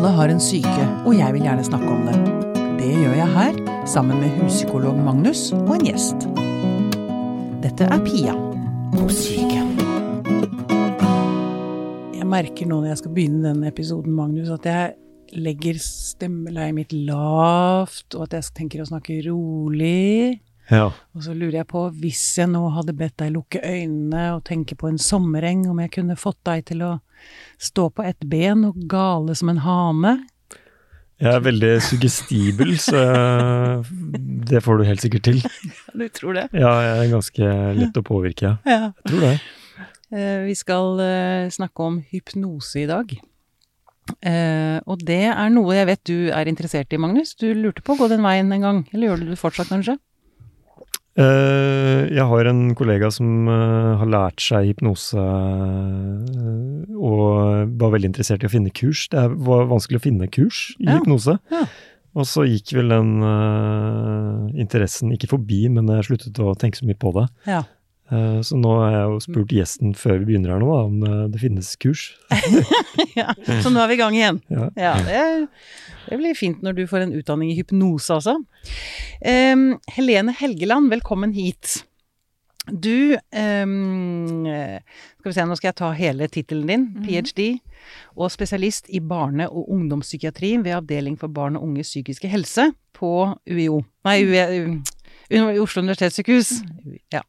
Alle har en syke, og jeg vil gjerne snakke om det. Det gjør jeg her, sammen med huspsykolog Magnus og en gjest. Dette er Pia på syke. Jeg merker nå når jeg skal begynne denne episoden, Magnus, at jeg legger stemmeleiet mitt lavt, og at jeg tenker å snakke rolig. Ja. Og så lurer jeg på, hvis jeg nå hadde bedt deg lukke øynene og tenke på en sommereng, om jeg kunne fått deg til å stå på ett ben og gale som en hane? Jeg er veldig suggestibel, så det får du helt sikkert til. Du tror det? Ja, jeg er ganske lett å påvirke, ja. Ja. Jeg tror det. Eh, Vi skal eh, snakke om hypnose i dag. Eh, og det er noe jeg vet du er interessert i, Magnus. Du lurte på å gå den veien en gang. Eller gjør du det fortsatt, kanskje? Eh, Jeg har en kollega som eh, har lært seg hypnose eh, og var veldig interessert i å finne kurs. Det var vanskelig å finne kurs i Ja, hypnose. ja. Og så gikk vel den interessen ikke forbi, men jeg sluttet å tenke så mye på det. Ja. Eh, Så nå har jeg jo spurt gjesten før vi begynner her nå, om eh, det finnes kurs. ja. Så nå er vi i gang igjen. Ja. Ja, det, det blir fint når du får en utdanning i hypnose, altså. Um, Helene Helgeland, velkommen hit. Du eh, Skal vi se, nå skal jeg ta hele tittelen din. Ph.d. og spesialist i barne- og ungdomspsykiatri ved Avdeling for barn og unges psykiske helse på UiO. Nei, UiO. Oslo universitetssykehus. Ja.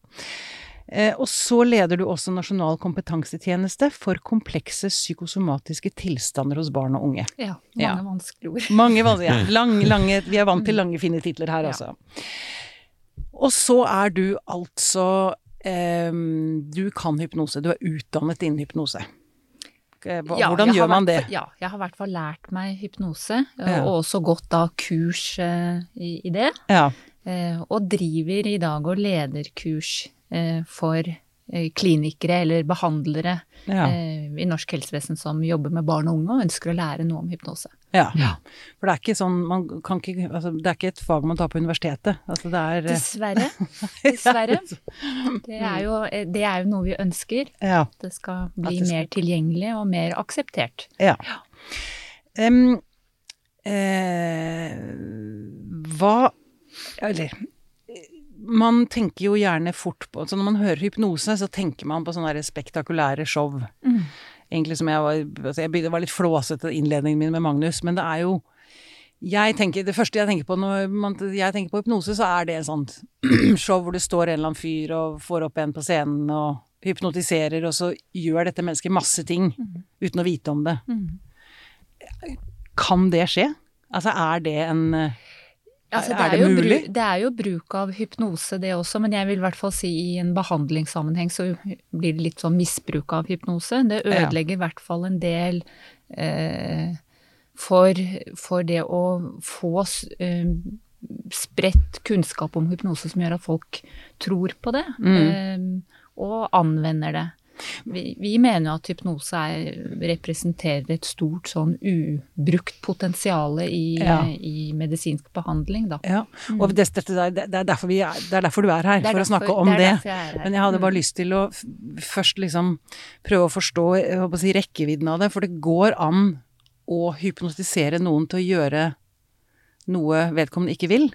Eh, Og så leder du også Nasjonal kompetansetjeneste for komplekse psykosomatiske tilstander hos barn og unge. Ja, Ja. mange vanskelige ord. Mange vanskelige, ja. Lang, lange, vi er vant til lange, fine titler her, Ja. altså. Og så er du altså em, Du kan hypnose. Du er utdannet innen hypnose. Eh, hva- Ja, Hvordan gjør man det? Vært, Ja, jeg har i hvert fall lært meg hypnose, eh, Ja. og også gått da kurs eh, i, i det. Ja. Eh, Og driver i dag og leder kurs eh, for eh, klinikere eller behandlere Ja. eh, i norsk helsevesen som jobber med barn og unge og ønsker å lære noe om hypnose. ja. For det er ikke sånn man kan ikke, altså, Det er ikke et fag man tar på universitetet. Altså, det er eh, Dessverre. Dessverre. Det er jo, eh, det er jo noe vi ønsker. Ja. At det skal bli det skal- mer tilgjengelig og mer akseptert. ja. Um, eh, hva Eller man tenker jo gjerne fort på så Når man hører hypnose, så tenker man på sånne spektakulære show. Mm. Egentlig som jeg var altså jeg begynte, var litt flåsete innledningen min med Magnus, men det er jo jeg tenker, Det første jeg tenker på når man, jeg tenker på hypnose, så er det en sånt show hvor det står en eller annen fyr og får opp en på scenen og hypnotiserer, og så gjør dette mennesket masse ting uten å vite om det. Mm. Kan det skje? Altså, er det en Altså, Er det, det er jo mulig? Bru, det er jo bruk av hypnose det også, men jeg vil i hvert fall si i en behandlingssammenheng så blir det litt sånn misbruk av hypnose. Det ødelegger i hvert fall en del eh, for, for det å få eh, spredt kunnskap om hypnose som gjør at folk tror på det, Mm. eh, og anvender det. Vi, vi mener jo at hypnose er, representerer et stort sånn ubrukt potensial i, Ja. i medisinsk behandling, da. Ja. Og det, det, det, er derfor er, det er derfor du er her, Mm. Er for å snakke om det jeg. Men jeg hadde Mm. bare lyst til å først liksom prøve å forstå å si, rekkevidden av det, for det går an å hypnotisere noen til å gjøre noe vedkommende ikke vil.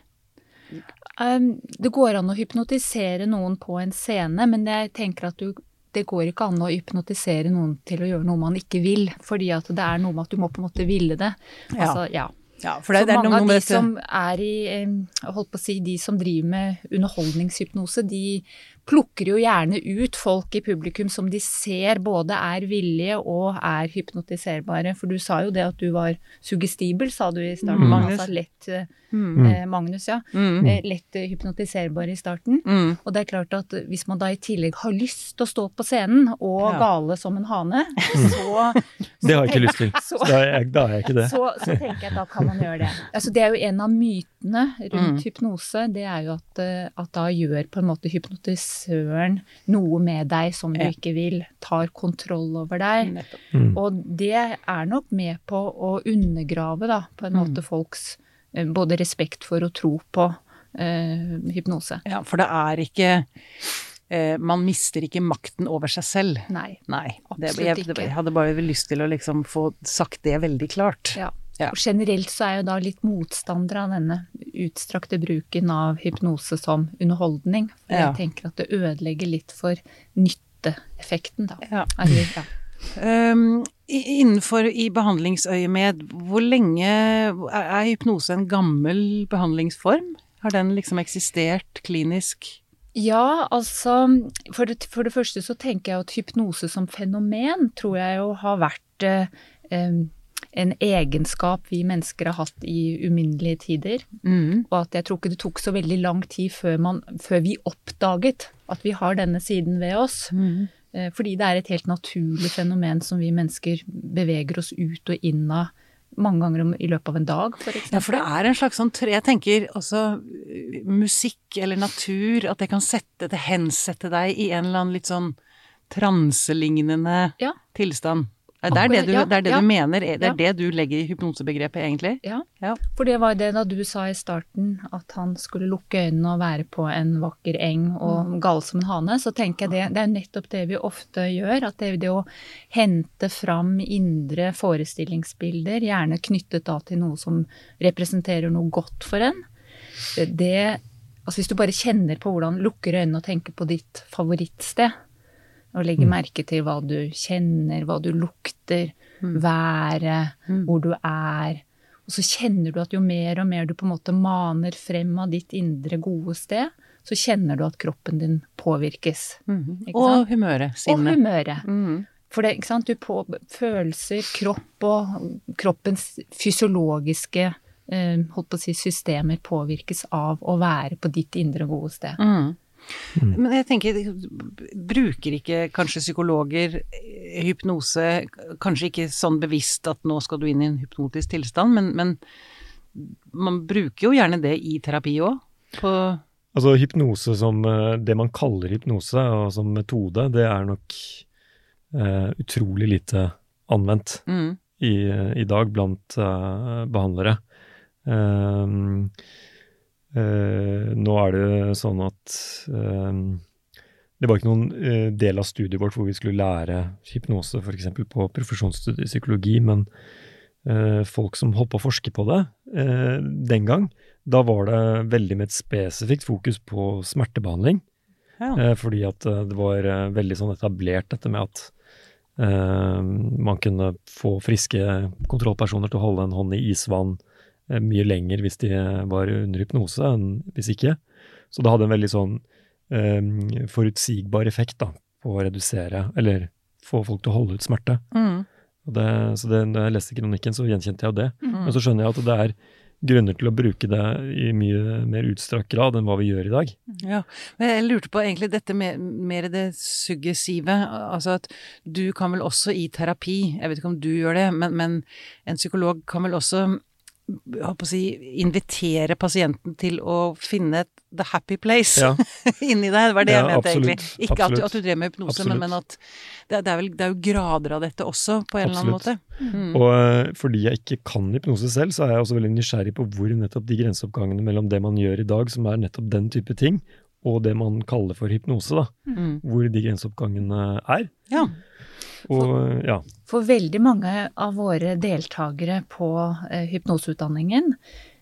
Um, det går an å hypnotisere noen på en scene, men jeg tenker at du, det går ikke an å hypnotisere noen til å gjøre noe man ikke vil, fordi at det er noe med at du må på en måte ville det. Altså, ja. Ja, for det, Så det er mange av de som er i, eh, holdt på å si, de som driver med underholdningshypnose, de plukker jo gjerne ut folk i publikum som de ser både er villige og er hypnotiserbare. For du sa jo det at du var suggestibel, sa du i starten. Mm. Magnus. Altså lett, eh, Mm. eh, Magnus, ja. Mm. Eh, lett eh, hypnotiserbar i starten. Mm. Og det er klart at hvis man da i tillegg har lyst til å stå på scenen og Ja. gale som en hane, så Det har jeg ikke lyst til. Så- da er jeg, da er jeg ikke det. så, så tenker jeg at da kan man gjøre det. Altså, det er jo en av mytene rundt Mm. hypnose. Det er jo at, eh, at da gjør på en måte hypnotisøren noe med deg som du Ja. ikke vil. Tar kontroll over deg. Mm. Og det er nok med på å undergrave, da, på en Mm. måte folks eh, både respekt for og tro på eh, hypnose. Ja, for det er ikke eh, Man mister ikke makten over seg selv. Nei. Nei. Det, Absolutt jeg, ikke. jeg hadde bare lyst til å liksom få sagt det veldig klart. Ja. Ja. Og generelt så er jeg da litt motstander av denne utstrakte bruken av hypnose som underholdning. For Ja. jeg tenker at det ødelegger litt for nytteeffekten, da. Ja. Eller, ja. Um, innenfor i behandlingsøyemed, hvor lenge er, hypnose en gammel behandlingsform? Har den liksom eksistert klinisk? Ja, altså for det, for det første så tenker jeg at hypnose som fenomen tror jeg jo har vært eh, em, en egenskap vi mennesker har hatt i uminnelige tider. Mm. Og at jeg tror ikke det tok så veldig lang tid før, man, før vi oppdaget at vi har denne siden ved oss. Mm. Eh, Fordi det er et helt naturlig fenomen som vi mennesker beveger oss ut og inn av mange ganger om- i løpet av en dag, eksempel. Ja, for det er en slags sånn Jeg tenker også uh, musikk eller natur, at det kan sette det, hensette deg i en eller annen litt sånn transelignende Ja. tilstand. Det er det du, det er det du mener, det er det du legger i hypnosebegrepet, egentlig? Ja. Ja. For det var det da du sa i starten, at han skulle lukke øynene og være på en vakker eng og gal som en hane, så tenker jeg det, det er jo nettopp det vi ofte gjør. At det er det å hente fram indre forestillingsbilder, gjerne knyttet da til noe som representerer noe godt for en. Det Altså hvis du bare kjenner på hvordan lukker øynene og tenker på ditt favorittsted, og legge merke til hva du kjenner, hva du lukter, været, hvor du er. Og så kjenner du at jo mer og mer du på en måte maner frem av ditt indre gode sted, så kjenner du at kroppen din påvirkes. Mm. Og humøret, Og humøret. Mm. For det, ikke sant, du på følelser, kropp og kroppens fysiologiske eh, holdt på å si, systemer påvirkes av å være på ditt indre gode sted. Mm. Men jeg tenker, bruker ikke kanskje psykologer eh, hypnose, kanskje ikke sånn bevisst at nå skal du inn i en hypnotisk tilstand, men, men man bruker jo gjerne det i terapi òg? Altså hypnose som eh, det man kaller hypnose, og som metode, det er nok eh, utrolig lite anvendt mm. i, i dag blant eh, behandlere. Eh, nå er det sånn at ehm, det var ikke noen eh, del av studiet vårt hvor vi skulle lære hypnose f.eks. på profesjonsstudiet i psykologi, men eh, folk som holdt på å forske på det eh, den gang, da var det veldig med et spesifikt fokus på smertebehandling. Ja. Eh, fordi at eh, det var eh, veldig sånn etablert dette med at eh, man kunne få friske kontrollpersoner til å holde en hånd i isvann eh, mye lenger hvis de var under hypnose enn hvis ikke. Så det hadde en veldig sånn eh, forutsigbar effekt da, på å redusere, eller få folk til å holde ut smerte. Mm. Og det, så det, når jeg leste kronikken, så gjenkjente jeg det. Mm. Men så skjønner jeg at det er grunner til å bruke det i mye mer utstrakt grad enn hva vi gjør i dag. Ja, men jeg lurte på egentlig dette med mer det suggesive, altså at du kan vel også i terapi, jeg vet ikke om du gjør det, men, men en psykolog kan vel også si, invitere pasienten til å finne the happy place Ja. inni deg. Det var det Ja, jeg mente absolutt, egentlig. Ikke at du, absolutt. at du drev med hypnose, men, men at det, det, er vel, det er jo grader av dette også, på en eller annen måte. Mm. Og eh, fordi jeg ikke kan hypnose selv, så er jeg også veldig nysgjerrig på hvor nettopp de grenseoppgangene mellom det man gjør i dag, som er nettopp den type ting, og det man kaller for hypnose, da. Mm. Hvor de grenseoppgangene er. Ja. Og ja. For veldig mange av våre deltakere på eh, hypnoseutdanningen,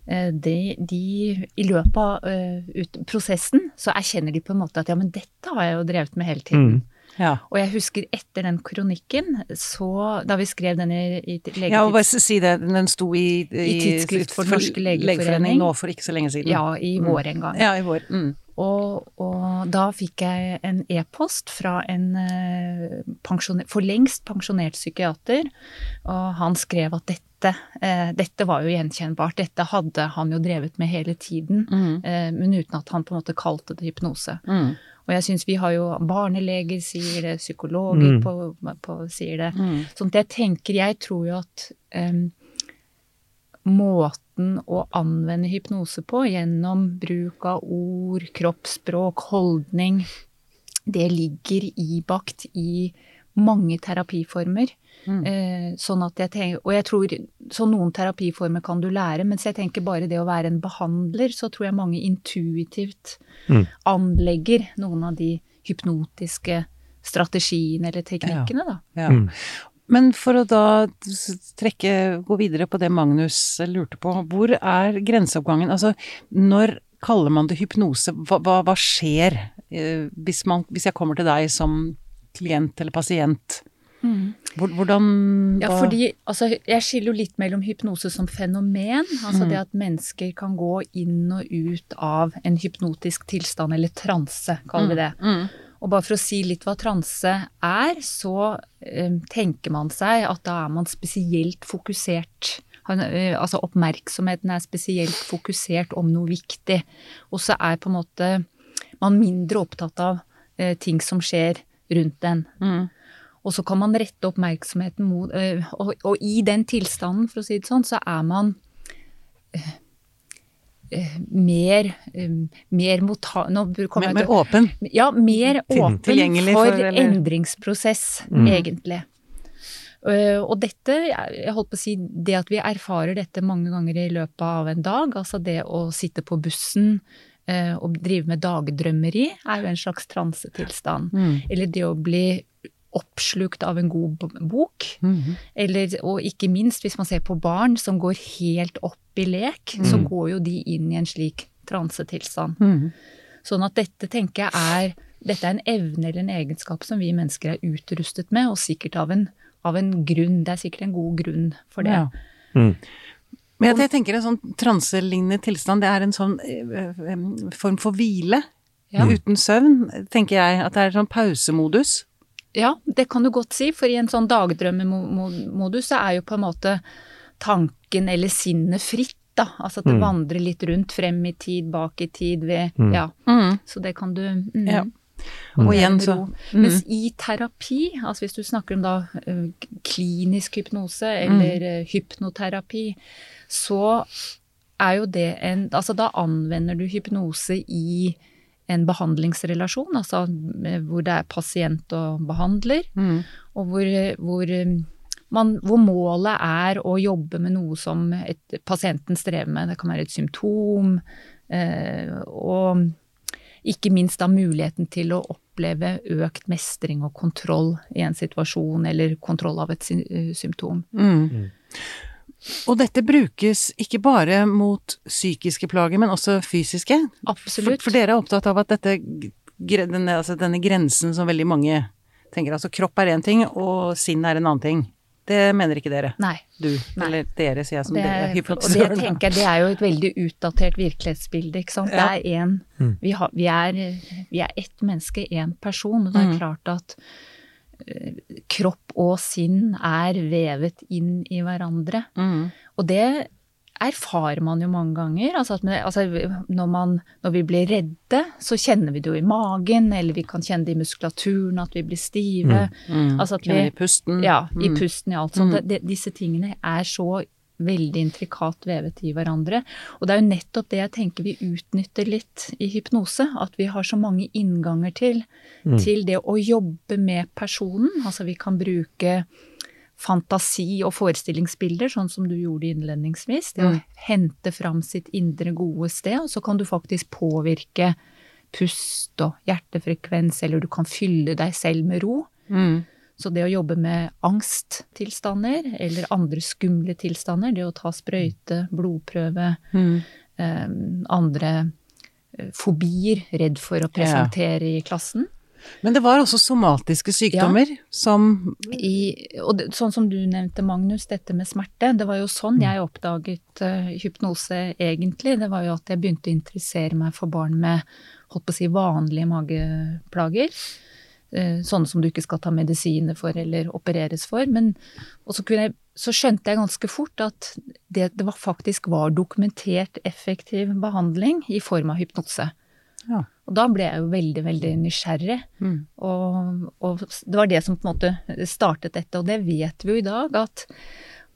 eh, de, de i løpet av eh, ut, prosessen så erkjenner de på en måte at ja, men dette har jeg jo drevet med hele tiden. Mm. Ja. Og jeg husker etter den kronikken, så da vi skrev den i, i legetids... Ja, og bare si det, den sto i, I Tidsskrift for Den norske legeforening. nå for ikke så lenge siden. Ja, i vår en gang. Ja, i vår. Mm. Og, og da fikk jeg en e-post fra en eh, pensjoner, for lengst pensjonert psykiater, og han skrev at dette, eh, dette var jo gjenkjennbart, dette hadde han jo drevet med hele tiden, eh, men uten at han på en måte kalte det hypnose. Mm. Og jeg syns vi har jo barneleger sier det, psykologer Mm. på, på, sier det. Mm. Sånn at jeg tenker, jeg tror jo at em, måten å anvende hypnose på gjennom bruk av ord, kroppsspråk, holdning, det ligger ibakt i mange terapiformer. Mm. Eh, sånn at jeg tenker, og jeg tror, så noen terapiformer kan du lære, mens jeg tenker bare det å være en behandler, så tror jeg mange intuitivt Mm. anlegger noen av de hypnotiske strategiene eller teknikkene, da. Ja. Mm. Men for å da trekke, gå videre på det Magnus lurte på, hvor er grenseoppgangen? Altså, når kaller man det hypnose? Hva, hva, hva skjer eh, hvis, man, hvis jeg kommer til deg som klient eller pasient? Hvor, hvordan Ja, fordi altså, jeg skiller jo litt mellom hypnose som fenomen, altså Mm. det at mennesker kan gå inn og ut av en hypnotisk tilstand, eller transe, kaller vi det. Mm. Og bare for å si litt hva transe er, så eh, tenker man seg at da er man spesielt fokusert. Eh, altså oppmerksomheten er spesielt fokusert om noe viktig. Og så er på en måte man mindre opptatt av eh, ting som skjer rundt en. Mm. Og så kan man rette oppmerksomheten mot øh, og, og i den tilstanden, for å si det sånn, så er man øh, mer øh, mer motta... Nå kommer Mer, jeg mer til åpen? Ja, mer åpen for, for, endringsprosess, Mm. egentlig. Øh, og dette, jeg holdt på å si, det at vi erfarer dette mange ganger i løpet av en dag, altså det å sitte på bussen og drive med dagdrømmeri, er jo en slags transetilstand. Mm. Eller det å bli oppslukt av en god bok. bok. -hmm. Eller, og ikke minst hvis man ser på barn som går helt opp i lek, så går jo de inn i en slik transetilstand. Mhm. Sånn at dette tenker jeg er dette er en evne eller en egenskap som vi mennesker er utrustet med, og sikkert av en, av en grunn. Det er sikkert en god grunn for det. Ja. Mm. Men jeg, jeg tenker en sånn transelignende tilstand, det er en sånn eh, eh, form for hvile. Ja. Uten søvn, tenker jeg. At det er en sånn pausemodus. Ja, det kan du godt si, for i en sånn dagdrømmemodus så er jo på en måte tanken eller sinnet fritt, da. Altså at det Mm. vandrer litt rundt, frem i tid, bak i tid, ved Mm. Ja. Mm. Så det kan du mm. Ja. Mm. Og igjen så mm. Mens i terapi, altså hvis du snakker om da klinisk hypnose eller hypnoterapi, så er jo det en Altså da anvender du hypnose i en behandlingsrelasjon, altså eh, hvor det er pasient og behandler, Mm. og hvor, hvor, man, hvor målet er å jobbe med noe som et, pasienten strever med. Det kan være et symptom, eh, og ikke minst da muligheten til å oppleve økt mestring og kontroll i en situasjon, eller kontroll av et sy- eh, symptom. Mm. Og dette brukes ikke bare mot psykiske plager, men også fysiske. Absolutt. for dere er opptatt av at dette, denne, altså denne grensen som veldig mange tenker, altså kropp er én ting, og sinn er en annen ting. Det mener ikke dere. Nei. Du, Nei. eller dere, sier jeg som Det, dere, og det tenker jeg, det er jo et veldig utdatert virkelighetsbilde, ikke sant. Ja. Det er én Mm. vi, vi, er- vi er ett menneske, én person. Og det er Mm. klart at kropp og sinn er vevet inn i hverandre. Mm. Og det erfarer man jo mange ganger. Altså at, altså når, man, når vi blir redde, så kjenner vi det jo i magen, eller vi kan kjenne det i muskulaturen, at vi blir stive. Mm. Altså at vi- i pusten. Ja, i Mm. pusten i alt sånt. Mm. Det, disse tingene er så veldig intrikat vevet i hverandre. Og det er jo nettopp det jeg tenker vi utnytter litt i hypnose. At vi har så mange innganger til, Mm. til det å jobbe med personen. Altså vi kan bruke fantasi og forestillingsbilder, sånn som du gjorde innledningsvis. Det å Mm. hente fram sitt indre gode sted, og så kan du faktisk påvirke pust og hjertefrekvens, eller du kan fylle deg selv med ro. Mm. Så det å jobbe med angsttilstander eller andre skumle tilstander, det å ta sprøyte, blodprøve, Mm. eh, andre eh, fobier, redd for å presentere i klassen. Men det var også somatiske sykdommer som I, og det, sånn som du nevnte, Magnus, dette med smerte. Det var jo sånn jeg oppdaget uh, hypnose egentlig. Det var jo at jeg begynte å interessere meg for barn med holdt på å si vanlige mageplager. Eh, Sånne som du ikke skal ta medisiner for eller opereres for. Men og så, jeg, så skjønte jeg ganske fort at det, det var faktisk var dokumentert effektiv behandling i form av hypnose. Ja. Og da ble jeg jo veldig, veldig nysgjerrig. Mm. Og, og det var det som på en måte startet dette. Og det vet vi jo i dag, at,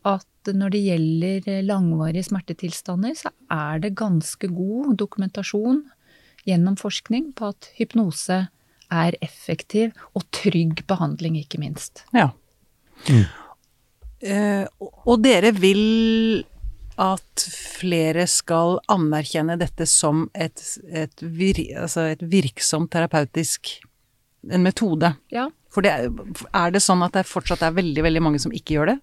at når det gjelder langvarige smertetilstander, så er det ganske god dokumentasjon gjennom forskning på at hypnose er effektiv og trygg behandling, ikke minst. Ja. Mm. og- og dere vil at flere skal anerkjenne dette som et, et, vir, altså et virksomt terapeutisk en metode. Ja. For det, er- er det sånn at det fortsatt er veldig, veldig mange som ikke gjør det?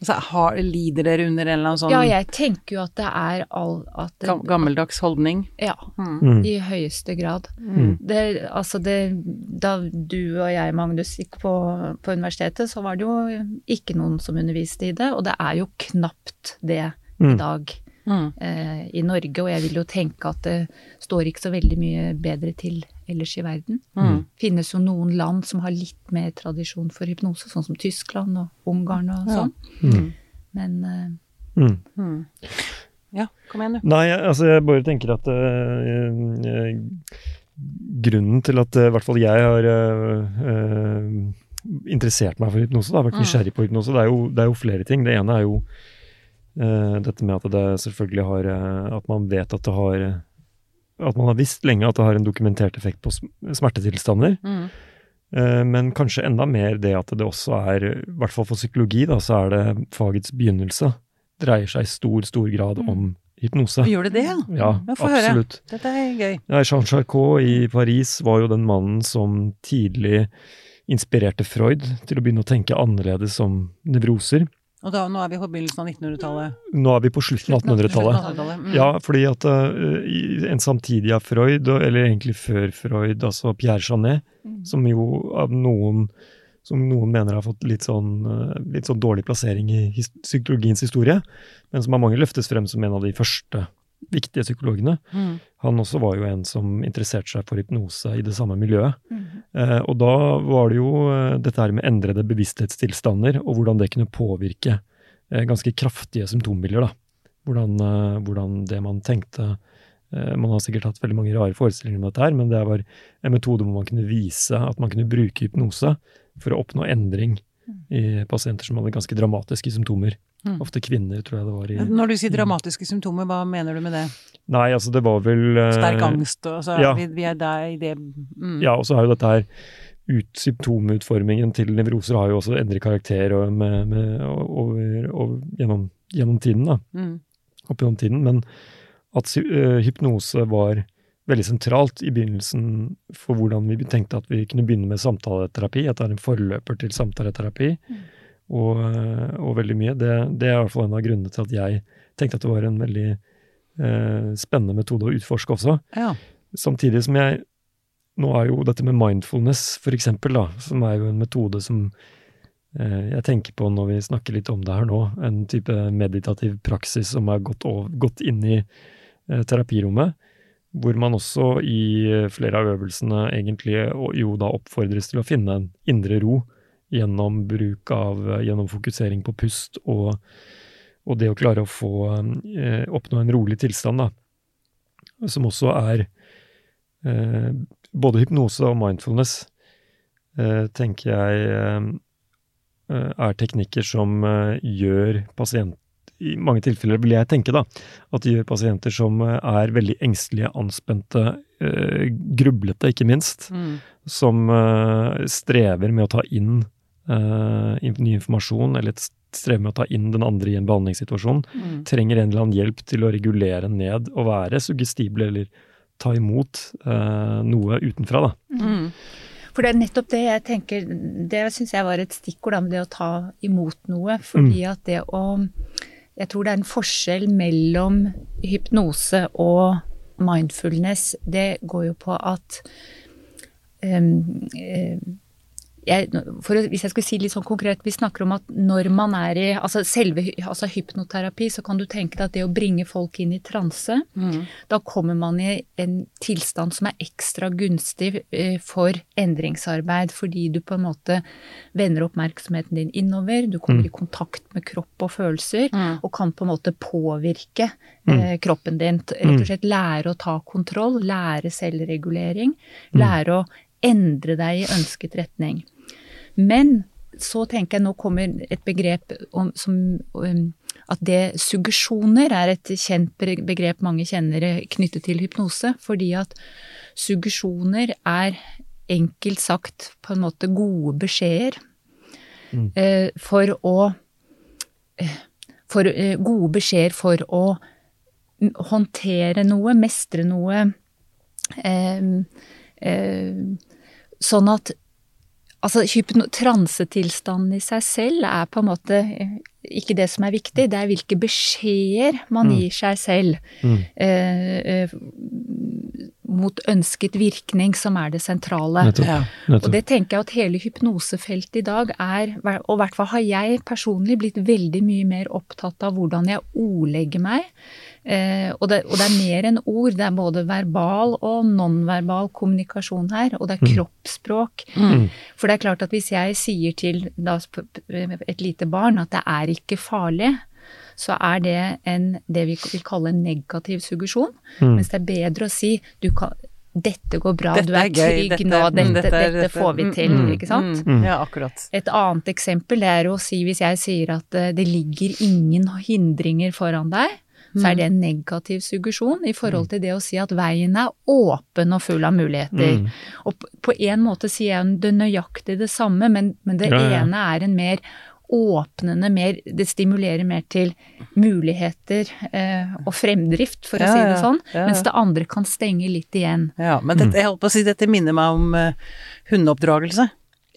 Altså, har, lider dere under en eller annen sånn Ja, jeg tenker jo at det er all at det, gammeldags holdning? Ja, Mm. i høyeste grad. Mm. Det, altså det, da du og jeg, Magnus, gikk på, på universitetet, så var det jo ikke noen som underviste i det, og det er jo knapt det i Mm. dag Mm. eh, i Norge, og jeg vil jo tenke at det står ikke så veldig mye bedre til ellers i verden. Mm. finnes jo noen land som har litt mer tradisjon for hypnose, sånn som Tyskland og Ungarn og Ja. sånn. Mm. Men eh, Mm. Mm. Ja, kom igjen, du. Nei, altså jeg bare tenker at øh, øh, grunnen til at eh, i hvert fall jeg har eh, eh, interessert meg for hypnose, da, vært Mm. nysgjerrig på hypnose, det er, jo, det er jo flere ting. Det ene er jo dette med at det selvfølgelig har eh, At man vet at det har At man har visst lenge at det har en dokumentert effekt på smertetilstander. Mm. Eh, Men kanskje enda mer det at det også er, i hvert fall for psykologi, da, så er det fagets begynnelse. Dreier seg i stor, stor grad om hypnose. Gjør det det, ja? Ja, Ja, få høre. Dette er gøy. Ja, Jean Charcot i Paris var jo den mannen som tidlig inspirerte Freud til å begynne å tenke annerledes om nevroser. Og da, nå er vi på begynnelsen av 1900-tallet. Nå er vi på slutten av 1800-tallet. 1800-tallet. Mm. Ja, fordi at uh, en samtidig av Freud, eller egentlig før Freud, altså Pierre Janet, som jo av noen som noen mener har fått litt sånn, uh, litt sånn dårlig plassering i his psykologiens historie, men som av mange løftes frem som en av de første viktige psykologene. Mm. Han også var jo en som interesserte seg for hypnose i det samme miljøet. Eh, og da var det jo eh, dette her med endrede bevissthetstilstander, og hvordan det kunne påvirke eh, ganske kraftige symptombilder. da. Hvordan, eh, hvordan det man tenkte eh, Man har sikkert hatt veldig mange rare forestillinger om dette, her, men det var en metode hvor man kunne vise at man kunne bruke hypnose for å oppnå endring i pasienter som hadde ganske dramatiske symptomer. Mm. Ofte kvinner, tror jeg det var. i... Når du sier dramatiske symptomer, hva mener du med det? Nei, altså det var vel eh, Sterk angst, og altså, ja. vi, vi er der i det mm. Ja, og så er jo dette her ut, Symptomutformingen til nevroser har jo også endret karakter og med, med, over, over, gjennom, gjennom tiden, da. Mm. Opp gjennom tiden. Men at øh, hypnose var veldig sentralt i begynnelsen for hvordan vi tenkte at vi kunne begynne med samtaleterapi, at det er en forløper til samtaleterapi, og, øh, og veldig mye. Det, det er i hvert fall en av grunnene til at jeg tenkte at det var en veldig eh, spennende metode å utforske også. Ja. Samtidig som jeg Nå er jo dette med mindfulness, for eksempel, da, som er jo en metode som eh, jeg tenker på når vi snakker litt om det her nå. En type meditativ praksis som er gått, over, gått inn i eh, terapirommet. Hvor man også i eh, flere av øvelsene egentlig jo da oppfordres til å finne en indre ro gjennom bruk av Gjennom fokusering på pust og, og det å klare å få eh, oppnå en rolig tilstand, da. Som også er eh, både hypnose og mindfulness, eh, tenker jeg eh, er teknikker som eh, gjør pasient I mange tilfeller vil jeg tenke da, at de gjør pasienter som eh, er veldig engstelige, anspente, grublete, ikke minst, Mm. som strever med å ta inn in- ny informasjon, eller et strever med å ta inn den andre i en behandlingssituasjon, Mm. trenger en eller annen hjelp til å regulere ned og være suggestible eller ta imot uh, noe utenfra, da. Mm. For det er nettopp det jeg tenker Det syns jeg var et stikkord, med det å ta imot noe. Fordi at det å Jeg tror det er en forskjell mellom hypnose og mindfulness. Det går jo på at um, em, jeg, å- Hvis jeg skulle si litt sånn konkret, vi snakker om at når man er i altså selve altså hypnoterapi, så kan du tenke deg at det å bringe folk inn i transe, da kommer man i en tilstand som er ekstra gunstig eh, for endringsarbeid, fordi du på en måte vender oppmerksomheten din innover, du kommer i kontakt med kropp og følelser, og kan på en måte påvirke eh, kroppen din. Rett og slett lære å ta kontroll, lære selvregulering, lære å endre deg i ønsket retning. Men så tenker jeg nå kommer et begrep om, som um, at det suggesjoner er et kjent begrep mange kjenner knyttet til hypnose, fordi at suggesjoner er enkelt sagt på en måte gode beskjeder eh, for å for, uh, Gode beskjeder for å håndtere noe, mestre noe. Uh, sånn at Altså, hypno- transetilstanden i seg selv er på en måte eh, ikke det som er viktig, det er hvilke beskjeder man gir seg selv eh, eh, mot ønsket virkning som er det sentrale. Nettopp. Ja. Og det tenker jeg at hele hypnosefeltet i dag er, og i hvert fall har jeg personlig blitt veldig mye mer opptatt av hvordan jeg ordlegger meg. Eh, og, det, og det er mer enn ord, det er både verbal og nonverbal kommunikasjon her, og det er kroppsspråk. For det er klart at hvis jeg sier til da, et lite barn at det er ikke farlig, så er det en, det vi vil kalle en negativ suggesjon. Mens det er bedre å si du kan, dette går bra, Dette du er er trygg dette- nå, mm, dette, dette dette, dette- får vi mm, til, mm, ikke sant? Mm, ja, akkurat. Et annet eksempel er å si hvis jeg sier at eh, det ligger ingen hindringer foran deg, så er det en negativ suggesjon i forhold til det å si at veien er åpen og full av muligheter. Og på- på en måte sier jeg det nøyaktig det samme, men, men det Ja, ja. ene er en mer åpnende, mer, det stimulerer mer til muligheter eh, og fremdrift, for å Ja, si det sånn, ja, ja. mens det andre kan stenge litt igjen. Ja, men dette, jeg holdt på å si, dette minner meg om eh, hundeoppdragelse.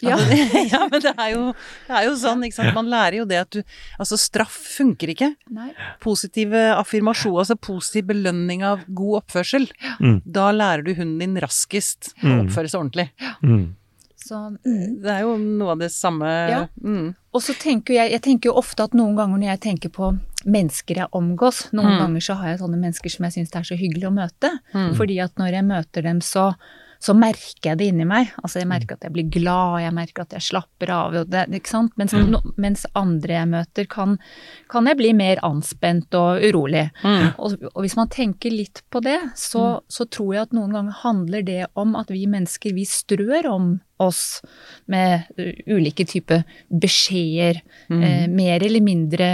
Ja. Altså, ja, men det er, jo, det er jo sånn, ikke sant. Man lærer jo det at du Altså, straff funker ikke. Nei. Positive affirmasjon, altså positiv belønning av god oppførsel. Mm. Da lærer du hunden din raskest å Mm. oppføre seg ordentlig. Mm. Så, mm. Det er jo noe av det samme Ja. mm. Og så tenker jeg, jeg tenker jo ofte at noen ganger når jeg tenker på mennesker jeg omgås, noen Mm. ganger så har jeg sånne mennesker som jeg syns det er så hyggelig å møte. Fordi at når jeg møter dem, så, så merker jeg det inni meg. Altså jeg merker at jeg blir glad, jeg merker at jeg slapper av. Det, ikke sant? Mens, no, mens andre jeg møter, kan, kan jeg bli mer anspent og urolig. Og, og hvis man tenker litt på det, så, så tror jeg at noen ganger handler det om at vi mennesker, vi strør om oss med uh, ulike typer beskjeder, eh, mer eller mindre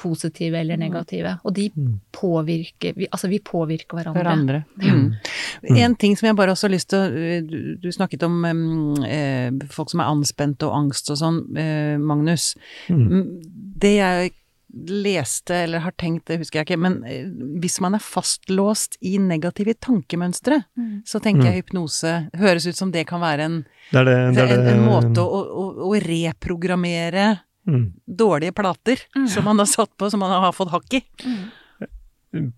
positive eller negative. Og de påvirker vi, Altså, vi påvirker hverandre. hverandre. Mm. En ting som jeg bare også har lyst til å Du, du snakket om mm, eh, folk som er anspent og angst og sånn, eh, Magnus. Mm, Det jeg leste eller har tenkt, det husker jeg ikke, men eh, hvis man er fastlåst i negative tankemønstre, så tenker jeg hypnose høres ut som det kan være en, Det er det, det, er en, en måte å, å, å reprogrammere mm. dårlige plater som man har satt på, som man har fått hakk i.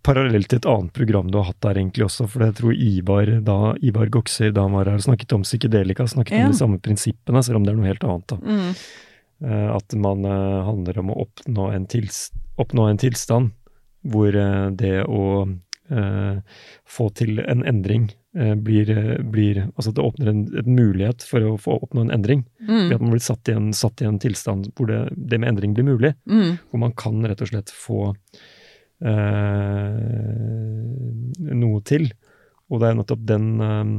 Parallelt til et annet program du har hatt der egentlig også, for jeg tror Ivar, da, Ivar Gokser da han var her, snakket om psykedelika, snakket Ja. om de samme prinsippene, selv om det er noe helt annet. da. Mm. Eh, At man eh, handler om å oppnå en, tils oppnå en tilstand hvor eh, det å få til en endring eh, blir, eh, blir Altså det åpner en, en mulighet for å få oppnå en endring. Mm. Ved at man blir satt i en, satt i en tilstand hvor det, det med endring blir mulig. Mm. Hvor man kan rett og slett få eh, noe til. Og det er nettopp den eh,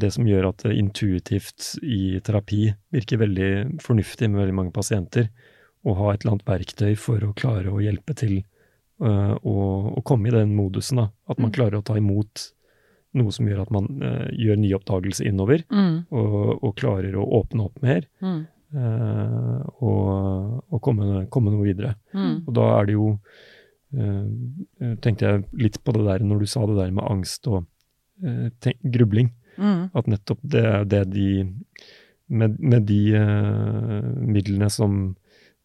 Det som gjør at det intuitivt i terapi virker veldig fornuftig med veldig mange pasienter. Å ha et eller annet verktøy for å klare å hjelpe til eh, å, å komme i den modusen. Da. At man klarer å ta imot noe som gjør at man uh, gjør ny oppdagelse innover, Mm. og, og klarer å åpne opp mer. Mm. Uh, og, og komme, komme noe videre. Mm. Og da er det jo uh, Tenkte jeg litt på det der når du sa det der med angst og eh, tenk, grubling. Mm. At nettopp det er det de Med, med de eh, midlene som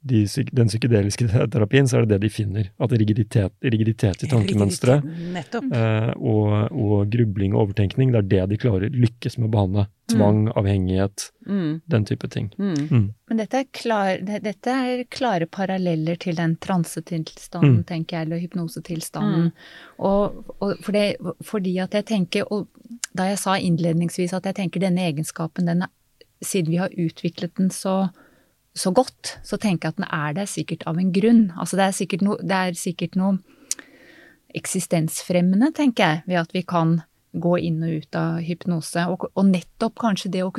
de, den psykedeliske terapien, så er det det de finner. At rigiditet, rigiditet i tankemønstre Nettopp. eh, og, og grubling og overtenkning, det er det de klarer lykkes med å behandle. Tvang, avhengighet, Mm. den type ting. Mm. Men dette er, klar, det- dette er klare paralleller til den transetilstanden, Mm. tenker jeg, eller hypnosetilstanden. Og, og for det, fordi at jeg tenker, og da jeg sa innledningsvis at jeg tenker denne egenskapen, den er, siden vi har utviklet den så, så godt, så tenker jeg at den er der sikkert av en grunn. Altså det er sikkert noe, det er sikkert noe eksistensfremmende, tenker jeg, ved at vi kan gå inn og ut av hypnose. Og, og nettopp kanskje det å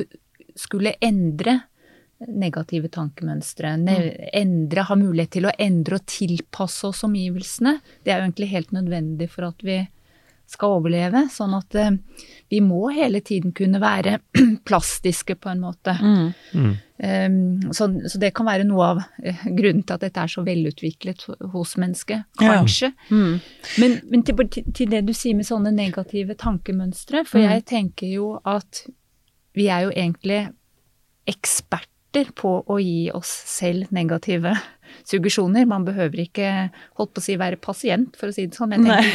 skulle endre negative tankemønstre, ne endre, ha mulighet til å endre og tilpasse oss omgivelsene, det er jo egentlig helt nødvendig for at vi skal overleve. Sånn at eh, vi må hele tiden kunne være plastiske på en måte. Mm. Mm. Um, så, så det kan være noe av eh, grunnen til at dette er så velutviklet hos mennesket, Ja. kanskje. Mm. Men, men til, til, til det du sier med sånne negative tankemønstre, for Mm. jeg tenker jo at vi er jo egentlig eksperter på å gi oss selv negative suggesjoner. Man behøver ikke holdt på å si være pasient, for å si det sånn. Jeg tenker,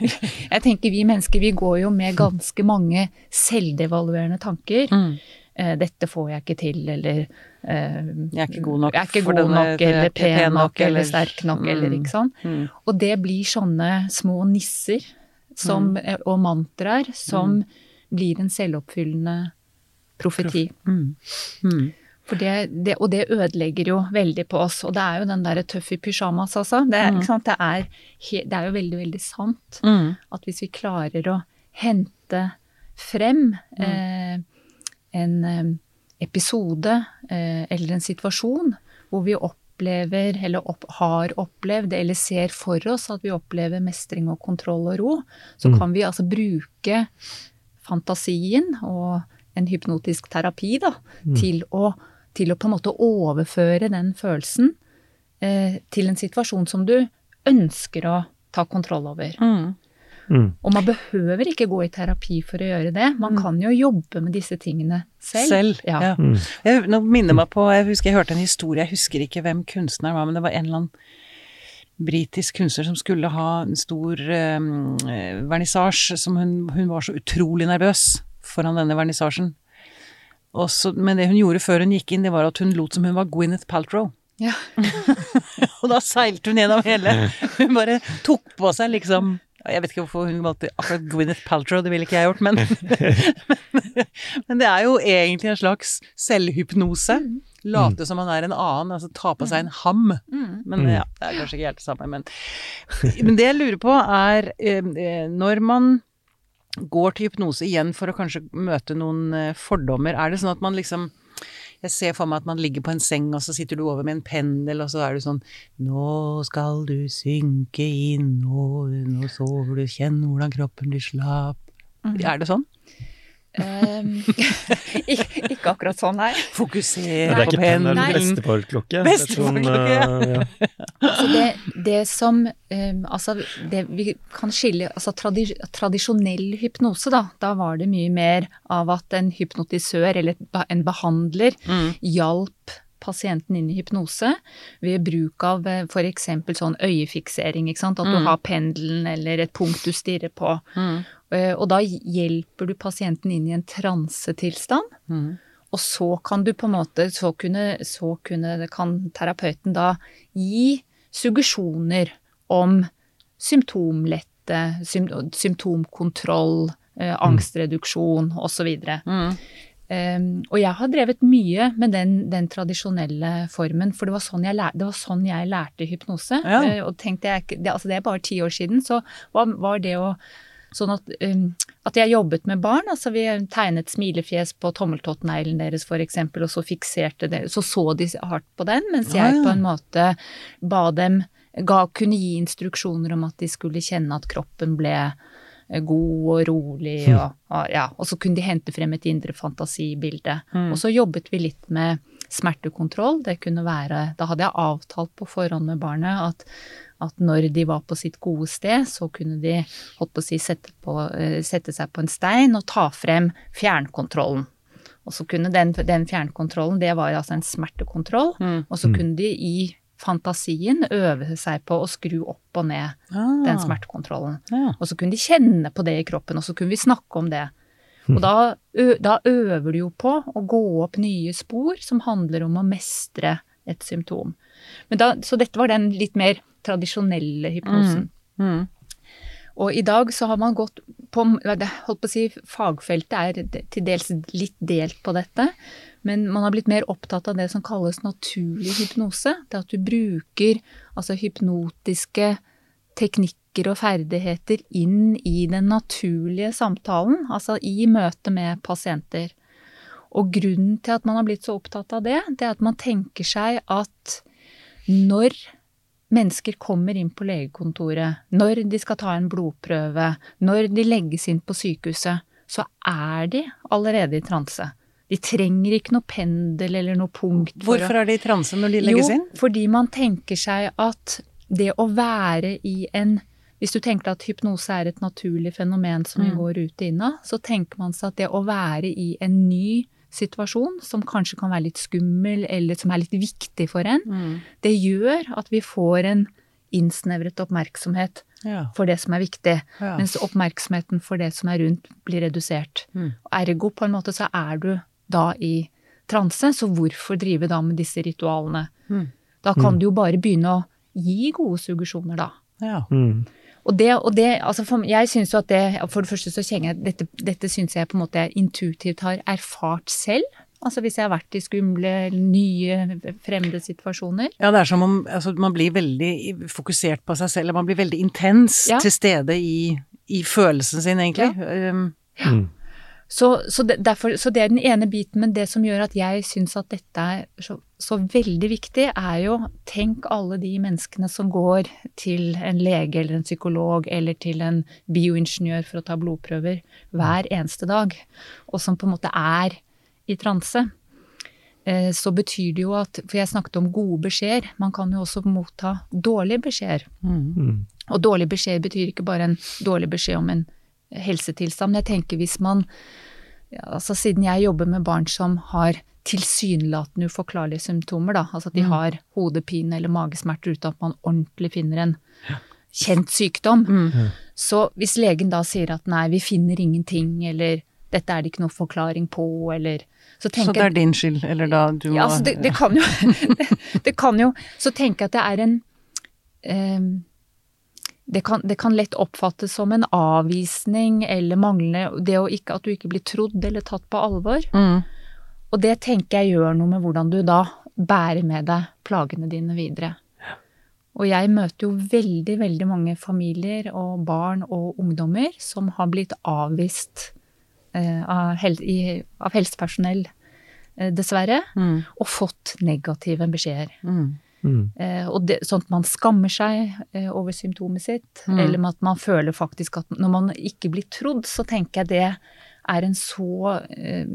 vi, jeg tenker vi mennesker vi går jo med ganske mange selvdevaluerende tanker. Mm. Eh, dette får jeg ikke til, eller eh, Jeg er ikke god nok ikke god denne- nok, er eller pen nok, nok, eller sterk nok, Mm. eller ikke sånn. Mm. Og det blir sånne små nisser som, Mm. og mantraer som blir en selvoppfyllende profeti. Mm. Mm. Det, det, og det ødelegger jo veldig på oss. Og det er jo den derre tøff i pysjamas, altså. Det, er- Mm. Det, er, det er jo veldig, veldig sant Mm. at hvis vi klarer å hente frem Mm. eh, en eh, episode eh, eller en situasjon hvor vi opplever, eller opp, har opplevd, eller ser for oss at vi opplever mestring og kontroll og ro, så Mm. kan vi altså bruke fantasien og en hypnotisk terapi da, til, å, til å på en måte overføre den følelsen eh, til en situasjon som du ønsker å ta kontroll over. Mm. Mm. Og man behøver ikke gå i terapi for å gjøre det. Man kan jo jobbe med disse tingene selv. Selv. Ja. Ja. Mm. Jeg, nå minner meg på, jeg husker jeg hørte en historie, jeg husker ikke hvem kunstneren var, men det var en eller annen britisk kunstner som skulle ha en stor um, vernissasje, som hun, hun var så utrolig nervøs foran denne vernissasjen. Og så- men det hun gjorde før hun gikk inn, det var at hun lot som hun var Gwyneth Paltrow. Ja. Og da seilte hun gjennom hele. Hun bare tok på seg liksom Jeg vet ikke hvorfor hun valgte akkurat Gwyneth Paltrow, det ville ikke jeg gjort, men Men det er jo egentlig en slags selvhypnose. Late som man er en annen, altså ta på seg en ham. Men ja, det er kanskje ikke helt det samme, men Men det jeg lurer på er eh, eh, når man går til hypnose igjen for å kanskje møte noen eh, fordommer, er det sånn at man liksom jeg ser for meg at man ligger på en seng, og så sitter du over med en pendel, og så er du sånn Nå skal du synke inn, og nå sover du, kjenn hvordan kroppen blir slapp. Er det sånn? Um, ikke, ikke akkurat sånn, nei. Fokuser er på ikke penn, det er pendelen. bestefarklokke. Det er sånn, Bestefarklokke, eh, ja. Det, det som um, Altså, det vi kan skille Altså tradi tradisjonell hypnose, da. Da var det mye mer av at en hypnotisør eller en behandler Mm. hjalp pasienten inn i hypnose ved bruk av f.eks. sånn øyefiksering. At du Mm. har pendelen eller et punkt du stirrer på. Mm. Eh, Og da hjelper du pasienten inn i en transetilstand. Mm. Og så kan du på en måte, så kunne, så kunne kan terapeuten da gi suggesjoner om symptomlette, symptomkontroll, angstreduksjon angstreduksjon osv. Mm. Um, og jeg har drevet mye med den, den tradisjonelle formen, for det var sånn jeg, lær, det var sånn jeg lærte hypnose. Ja. Uh, og tenkte jeg, det, altså det er bare ti år siden, så var, var det å Sånn at, um, at jeg jobbet med barn. altså Vi tegnet smilefjes på tommeltottneglen deres f.eks., og så fikserte det. Så så de hardt på den, mens jeg ja. på en måte ba dem ga, Kunne gi instruksjoner om at de skulle kjenne at kroppen ble god og rolig, og, og, ja, og så kunne de hente frem et indre fantasibilde. Mm. Og så jobbet vi litt med smertekontroll. Det kunne være Da hadde jeg avtalt på forhånd med barnet at, at når de var på sitt gode sted, så kunne de holdt på å si, sette, på, eh, sette seg på en stein og ta frem fjernkontrollen. Og så kunne den, den fjernkontrollen, det var altså en smertekontroll. Mm. Og så kunne de i fantasien øve seg på å skru opp og ned Ah, den smertekontrollen. Ja. Og så kunne de kjenne på det i kroppen, og så kunne vi snakke om det. Og da, da øver du jo på å gå opp nye spor som handler om å mestre et symptom. Men da, så dette var den litt mer tradisjonelle hypnosen. Mm. Og i dag så har man gått på holdt på å si, Fagfeltet er til dels litt delt på dette, men man har blitt mer opptatt av det som kalles naturlig hypnose. Det at du bruker altså hypnotiske teknikker og ferdigheter inn i den naturlige samtalen, altså i møte med pasienter. Og grunnen til at man har blitt så opptatt av det, det er at man tenker seg at når mennesker kommer inn på legekontoret, når de skal ta en blodprøve, når de legges inn på sykehuset, så er de allerede i transe. De trenger ikke noe pendel eller noe punkt. for å- Hvorfor er de i transe når de legges inn? jo, fordi man tenker seg at det å være i en Hvis du tenker at hypnose er et naturlig fenomen som vi Mm. går ut og inn av, så tenker man seg at det å være i en ny situasjon, som kanskje kan være litt skummel, eller som er litt viktig for en, Mm. det gjør at vi får en innsnevret oppmerksomhet Ja. for det som er viktig, Ja. mens oppmerksomheten for det som er rundt, blir redusert. Mm. Ergo, på en måte, så er du da i transe, så hvorfor drive da med disse ritualene? Mm. Da kan du jo bare begynne å gi gode suggesjoner, da. ja. Mm. Og det, og det altså for, Jeg synes jo at det For det første så kjenner jeg dette, dette syns jeg på en måte jeg intuitivt har erfart selv. Altså hvis jeg har vært i skumle, nye, fremmede situasjoner. Ja, det er som om altså, man blir veldig fokusert på seg selv, man blir veldig intens Ja. til stede i, i følelsen sin, egentlig. Um, Mm. Så, så, det, derfor, så det er den ene biten, men det som gjør at jeg syns at dette er så, så veldig viktig, er jo tenk alle de menneskene som går til en lege eller en psykolog eller til en bioingeniør for å ta blodprøver hver eneste dag, og som på en måte er i transe. Eh, Så betyr det jo at For jeg snakket om gode beskjeder. Man kan jo også motta dårlige beskjeder. mm. Mm. Og dårlig beskjed betyr ikke bare en dårlig beskjed om en helsetilstand. Men jeg tenker hvis man ja, altså Siden jeg jobber med barn som har tilsynelatende uforklarlige symptomer, da, altså at de har hodepine eller magesmerter uten at man ordentlig finner en kjent sykdom, så hvis legen da sier at nei, vi finner ingenting, eller dette er det ikke noe forklaring på, eller Så Så det er din skyld, eller da du må altså det, det kan jo det, det kan jo Så tenker jeg at det er en ehm, det kan, det kan lett oppfattes som en avvisning eller manglende Det ikke, at du ikke blir trodd eller tatt på alvor. mm. Og det tenker jeg gjør noe med hvordan du da bærer med deg plagene dine videre. Og jeg møter jo veldig, veldig mange familier og barn og ungdommer som har blitt avvist eh, av, hel i, av helsepersonell, eh, dessverre, Mm. og fått negative beskjeder. Mm. Mm. Eh, og det, sånn at man skammer seg eh, over symptomet sitt, Mm. eller med at man føler faktisk at når man ikke blir trodd, så tenker jeg det er en så eh,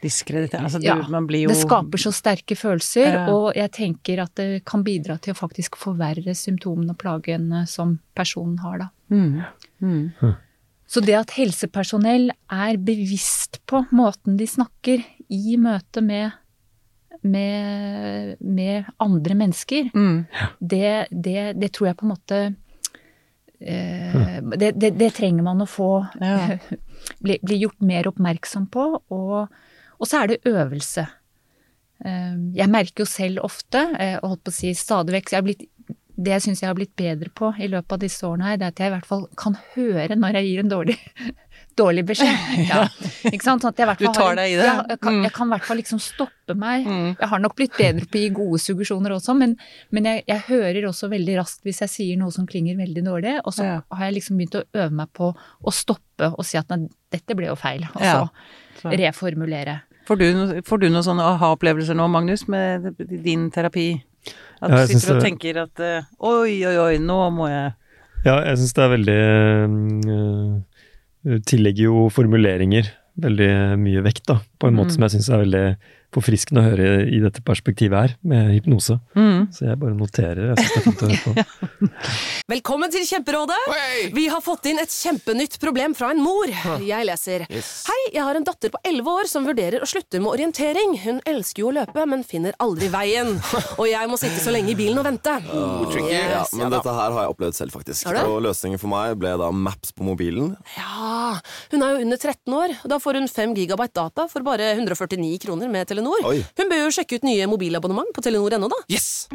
Diskreditert. Altså, Ja, man blir jo Det skaper så sterke følelser, Ja. og jeg tenker at det kan bidra til å faktisk forverre symptomene og plagene som personen har, da. mm. Mm. Så det at helsepersonell er bevisst på måten de snakker i møte med, med, med andre mennesker, Mm. det, det, det tror jeg på en måte eh, det, det, det trenger man å få Ja. bli, bli gjort mer oppmerksom på, og, og så er det øvelse. Eh, Jeg merker jo selv ofte, eh, og holdt på å si stadig vekk, jeg blitt det jeg syns jeg har blitt bedre på i løpet av disse årene her, det er at jeg i hvert fall kan høre når jeg gir en dårlig, dårlig beskjed. Ja. Ikke sant? Sånn at jeg Du tar deg i det? Ja, jeg, kan, Mm. jeg kan i hvert fall liksom stoppe meg. Mm. Jeg har nok blitt bedre på å gi gode suggesjoner også, men, men jeg, jeg hører også veldig raskt hvis jeg sier noe som klinger veldig dårlig, og så Ja. har jeg liksom begynt å øve meg på å stoppe og si at nei, dette ble jo feil, og så Ja. Så- reformulere. Får du, får du noen sånne aha-opplevelser nå, Magnus, med din terapi? At Ja, du sitter og tenker at eh, oi, oi, oi, nå må jeg Ja, jeg syns det er veldig øh, Tillegger jo formuleringer veldig mye vekt, da. På en måte Mm. som jeg syns er veldig forfriskende å høre i dette perspektivet her, med hypnose. Mm. Så jeg bare noterer. Jeg synes det er fint å høre på. Velkommen til Kjemperådet! Hey! Vi har fått inn et kjempenytt problem fra en mor. Jeg leser. Yes. Hei, jeg har en datter på 11 år som vurderer å slutte med orientering. Hun elsker jo å løpe, men finner aldri veien. Og jeg må sitte så lenge i bilen og vente. tricky. Ja, men ja dette her har jeg opplevd selv, faktisk. Og løsningen for meg ble da Maps på mobilen. Ja, hun er jo under 13 år. Da får hun 5 gigabyte data for bare 149 kroner med Telenor. Oi. Hun bør jo sjekke ut nye mobilabonnement på telenor.no, da. Yes!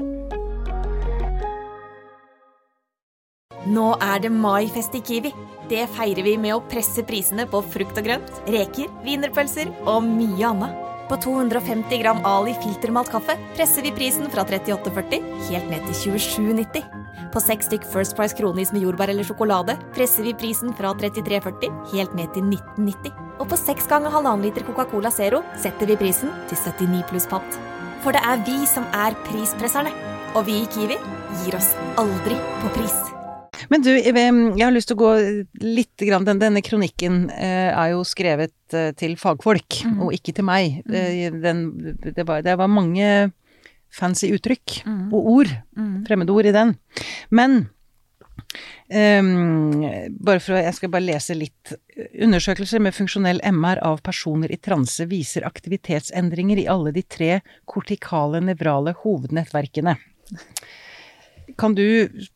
Nå er det maifest i Kiwi. Det feirer vi med å presse prisene på frukt og grønt, reker, wienerpølser og mye annet. På 250 gram Ali filtermalt kaffe presser vi prisen fra 38,40 helt ned til 27,90. På seks stykk First Price kronis med jordbær eller sjokolade presser vi prisen fra 33,40 helt ned til 19,90. Og på seks ganger halvannen liter Coca-Cola Zero setter vi prisen til 79 pluss pant. For det er vi som er prispresserne. Og vi i Kiwi gir oss aldri på pris. Men du, jeg jeg har lyst til å gå litt grann den, Denne kronikken eh, er jo skrevet eh, til fagfolk, mm. og ikke til meg. Mm. den, det, var, det var mange fancy uttrykk mm. og ord, Mm. fremmedord, i den. Men um, bare for å, Jeg skal bare lese litt. Undersøkelser med funksjonell MR av personer i transe viser aktivitetsendringer i alle de tre kortikale nevrale hovednettverkene. Kan du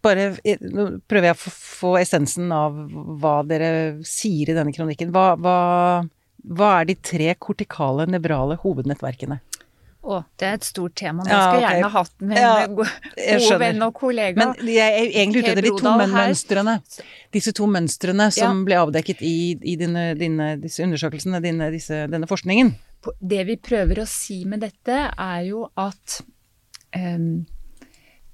bare Nå prøver jeg å få- få essensen av hva dere sier i denne kronikken. Hva, hva, hva er de tre kortikale nevrale hovednettverkene? Å, det er et stort tema. Det Ja, skulle jeg ok. gjerne hatt med Ja, en god venn og kollega. Men jeg er egentlig ute etter de to mønstrene. Disse to mønstrene som ble avdekket i, i dine, dine, disse undersøkelsene, dine, disse, denne forskningen. det vi prøver å si med dette, er jo at um,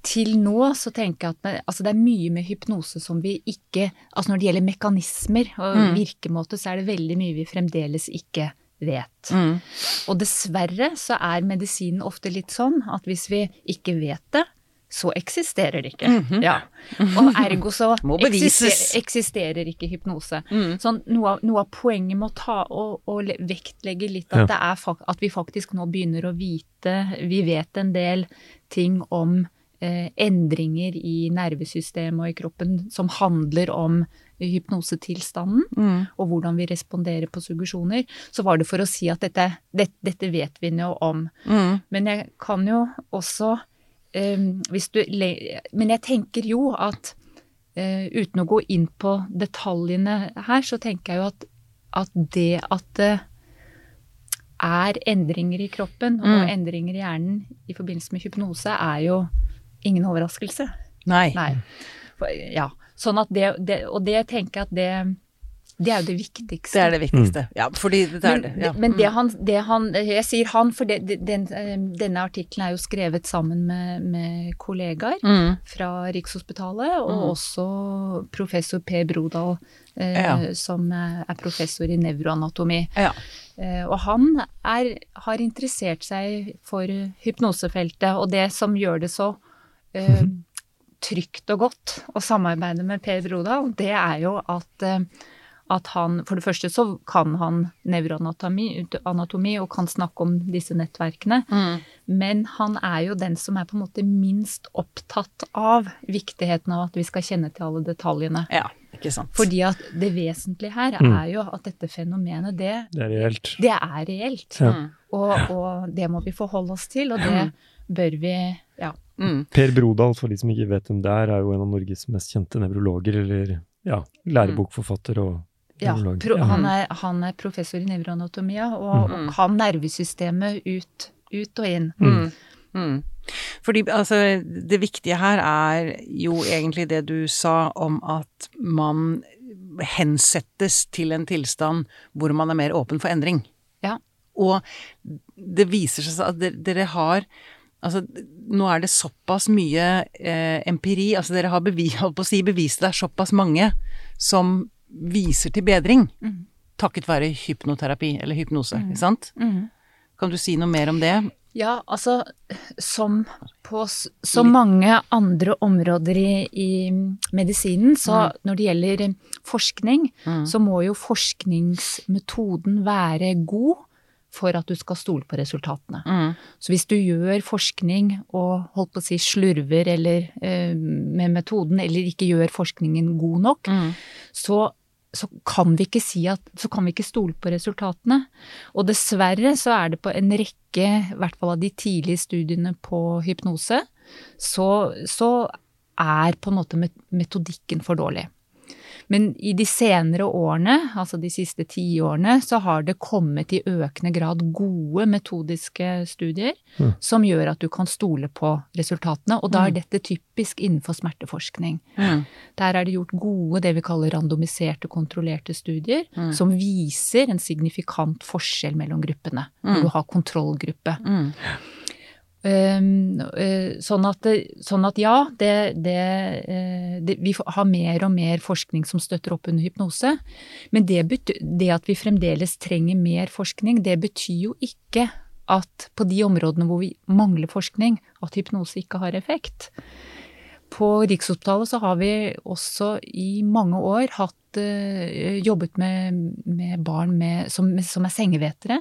til nå så tenker jeg at altså det er mye med hypnose som vi ikke Altså når det gjelder mekanismer og Mm. virkemåte, så er det veldig mye vi fremdeles ikke vet. Mm. Og dessverre så er medisinen ofte litt sånn at hvis vi ikke vet det, så eksisterer det ikke. ja. Og ergo så Mhm. Eksister, eksisterer ikke hypnose. Mm. Så noe, av, noe av poenget med å ta og, og vektlegge litt at, Ja. er, at vi faktisk nå begynner å vite Vi vet en del ting om eh, endringer i nervesystemet og i kroppen som handler om hypnosetilstanden, Mm. og hvordan vi responderer på suggesjoner. Så var det for å si at dette, det, dette vet vi nå om. Mm. Men jeg kan jo også um, hvis du, Men jeg tenker jo at uh, uten å gå inn på detaljene her, så tenker jeg jo at, at det at det er endringer i kroppen og Mm. endringer i hjernen i forbindelse med hypnose, er jo ingen overraskelse. Nei. Nei. For, ja. Sånn at det, det Og det tenker jeg at det det er jo det viktigste. Det er det viktigste. Ja, fordi det er Men, det. Ja. men det han, det han Jeg sier han, for det, den, denne artikkelen er jo skrevet sammen med, med kollegaer Mm. fra Rikshospitalet, og Mm. også professor Per Brodal, eh, Ja. som er professor i nevroanatomi. Ja. Eh, og han er, har interessert seg for hypnosefeltet, og det som gjør det så eh, trygt og godt å samarbeide med Per Brodal, det er jo at eh, at han, For det første så kan han nevroanatomi anatomi, og kan snakke om disse nettverkene. Mm. Men han er jo den som er på en måte minst opptatt av viktigheten av at vi skal kjenne til alle detaljene. ja, ikke sant. Fordi at det vesentlige her Mm. er jo at dette fenomenet, det, Det er reelt. det er reelt. Ja. Mm. Og, og det må vi forholde oss til, og det bør vi ja. Mm. Per Brodal, for de som ikke vet hvem det er, er jo en av Norges mest kjente nevrologer, eller ja, lærebokforfatter og Ja, pro, Ja. han, er, han er professor i nevroanatomi og, Mm. og kan nervesystemet ut, ut og inn. Mm. Mm. Fordi altså, det viktige her er jo egentlig det du sa om at man hensettes til en tilstand hvor man er mer åpen for endring. Ja. Og det viser seg at dere, dere har Altså, nå er det såpass mye eh, empiri, altså dere har bevis, holdt på å si, bevist det er såpass mange som viser til bedring. mm. Takket være hypnoterapi, eller hypnose, mm. ikke sant? Mm. Kan du si noe mer om det? Ja, altså som på så mange andre områder i, i medisinen, så når det gjelder forskning, Mm. så må jo forskningsmetoden være god for at du skal stole på resultatene. Mm. Så hvis du gjør forskning og holdt på å si slurver eller eh, med metoden, eller ikke gjør forskningen god nok, Mm. så, så kan vi ikke si at Så kan vi ikke stole på resultatene. Og dessverre så er det på en rekke, i hvert fall av de tidlige studiene på hypnose, så, så er på en måte metodikken for dårlig. Men i de senere årene, altså de siste tiårene, så har det kommet i økende grad gode metodiske studier Mm. som gjør at du kan stole på resultatene. Og da er dette typisk innenfor smerteforskning. Mm. Der er det gjort gode, det vi kaller randomiserte, kontrollerte studier, Mm. som viser en signifikant forskjell mellom gruppene. Mm. Når du har kontrollgruppe. Mm. Um, eh, sånn, at, sånn at ja, det, det, eh, det Vi har mer og mer forskning som støtter opp under hypnose. Men det, bety- det at vi fremdeles trenger mer forskning, det betyr jo ikke at på de områdene hvor vi mangler forskning, at hypnose ikke har effekt. På Rikshospitalet så har vi også i mange år hatt, eh, jobbet med, med barn med, som, som er sengevetere.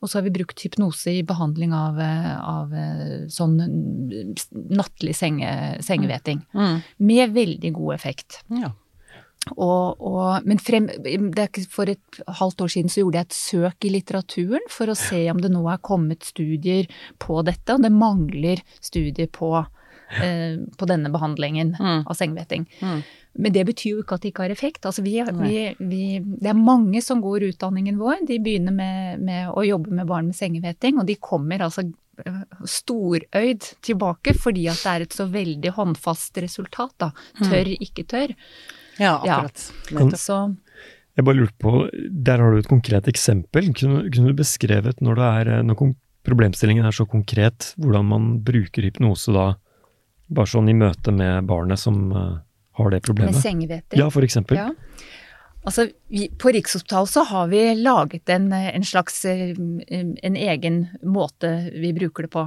Og så har vi brukt hypnose i behandling av, eh, av eh, sånn mm, nattlig senge, sengeveting. Mm. Med veldig god effekt. Ja. Og, og, men frem, det for et halvt år siden så gjorde jeg et søk i litteraturen for å se om det nå er kommet studier på dette, og det mangler studier på, eh, på denne behandlingen Mm. av sengeveting. Mm. Men det betyr jo ikke at det ikke har effekt. Altså vi, vi, vi, det er mange som går utdanningen vår. De begynner med, med å jobbe med barn med sengeveting, og de kommer altså eh, storøyd tilbake fordi at det er et så veldig håndfast resultat. da. Tørr, ikke tørr. ja, akkurat. Ja. Så Jeg bare lurte på, Der har du et konkret eksempel. Kunne, kunne du beskrevet, når, det er, når problemstillingen er så konkret, hvordan man bruker hypnose da, bare sånn i møte med barnet som eh, har det problemet. med sengeveting. Ja, for eksempel. Ja. Altså, vi, på Rikshospitalet så har vi laget en, en slags eh, en egen måte vi bruker det på.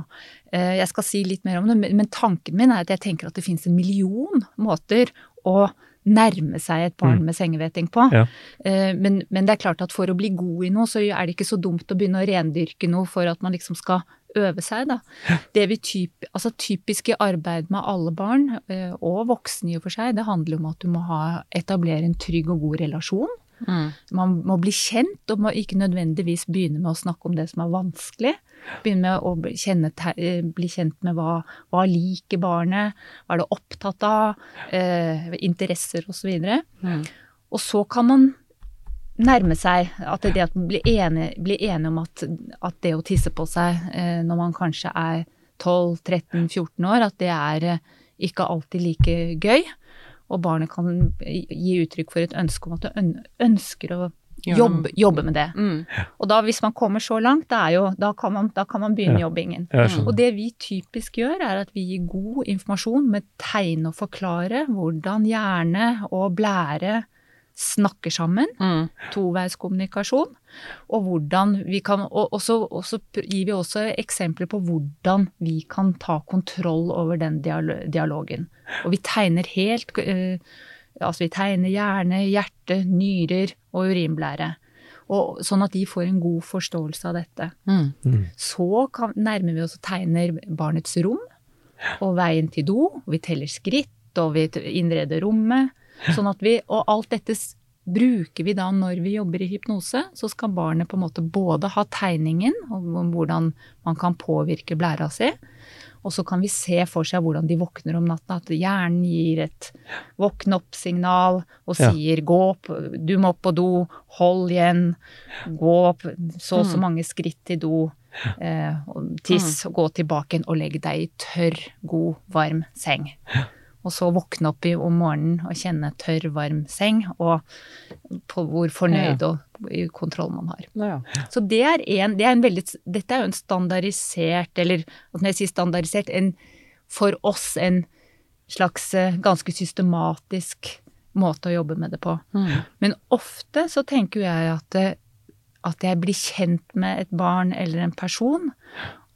Eh, Jeg skal si litt mer om det, men tanken min er at jeg tenker at det finnes en million måter å nærme seg et barn Mm. med sengeveting på. Ja. Eh, Men, men det er klart at for å bli god i noe, så er det ikke så dumt å begynne å rendyrke noe for at man liksom skal øve seg, da. Det vi typ, altså typisk i arbeid med alle barn, eh, og voksne i og for seg, det handler om at du må ha, etablere en trygg og god relasjon. Mm. Man må bli kjent, og må ikke nødvendigvis begynne med å snakke om det som er vanskelig. Begynne med å kjenne, eh, bli kjent med hva, hva liker barnet, hva er det opptatt av, eh, interesser osv. Mm. Og så kan man nærme seg at det at man blir enige, blir enige om at, at det å tisse på seg eh, når man kanskje er 12-13-14 år, at det er eh, ikke alltid like gøy. Og barnet kan gi uttrykk for et ønske om at det ønsker å jobbe, jobbe med det. Mm. Og da, hvis man kommer så langt, det er jo, da, kan man, da kan man begynne Ja. jobbingen. Og det vi typisk gjør, er at vi gir god informasjon med tegn og forklare hvordan hjerne og blære snakker sammen, Mm. toveiskommunikasjon, og hvordan vi kan Og og så og så gir vi også eksempler på hvordan vi kan ta kontroll over den dialogen. Og vi tegner helt eh, Altså vi tegner hjerne, hjerte, nyrer og urinblære. Og, sånn at de får en god forståelse av dette. Mm. Så kan, nærmer vi oss og tegner barnets rom og veien til do. Vi teller skritt, og vi innreder rommet. Sånn at vi, og alt dette bruker vi da når vi jobber i hypnose. Så skal barnet på en måte både ha tegningen om hvordan man kan påvirke blæra si, og så kan vi se for seg hvordan de våkner om natta. At hjernen gir et våkn opp-signal og Ja. sier gå opp, du må opp på do, hold igjen, gå opp så og så mange skritt til do. Eh, tiss, og gå tilbake igjen og legg deg i tørr, god, varm seng. Og så våkne opp i, om morgenen og kjenne tørr, varm seng, og på hvor fornøyd og i kontroll man har. Ja. Så det er en, det er en veldig, dette er jo en standardisert, eller når jeg sier standardisert, en, for oss en slags eh, ganske systematisk måte å jobbe med det på. Mm. Men ofte så tenker jeg at, at jeg blir kjent med et barn eller en person,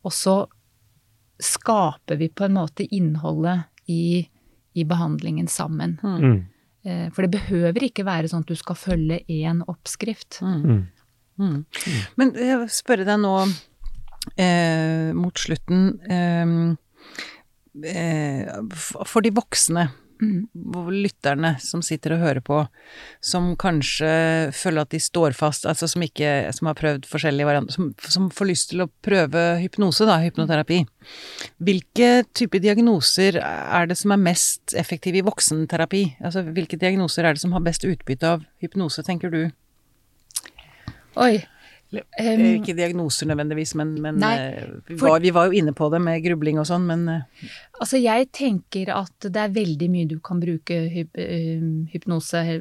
og så skaper vi på en måte innholdet i, i behandlingen sammen. Mm. Eh, For det behøver ikke være sånn at du skal følge én oppskrift. Mm. Mm. Mm. Men jeg vil spørre deg nå eh, mot slutten eh, eh, For de voksne, Mm. lytterne som sitter og hører på, som kanskje føler at de står fast, altså som ikke Som har prøvd forskjellige varianter, som, som får lyst til å prøve hypnose, da, hypnoterapi. Hvilke typer diagnoser er det som er mest effektive i voksenterapi? Altså hvilke diagnoser er det som har best utbytte av hypnose, tenker du? Oi. Eh, Ikke diagnoser nødvendigvis, men, men Nei, for, vi, var, vi var jo inne på det med grubling og sånn, men eh, Altså, jeg tenker at det er veldig mye du kan bruke hyp eh, hypnose eh,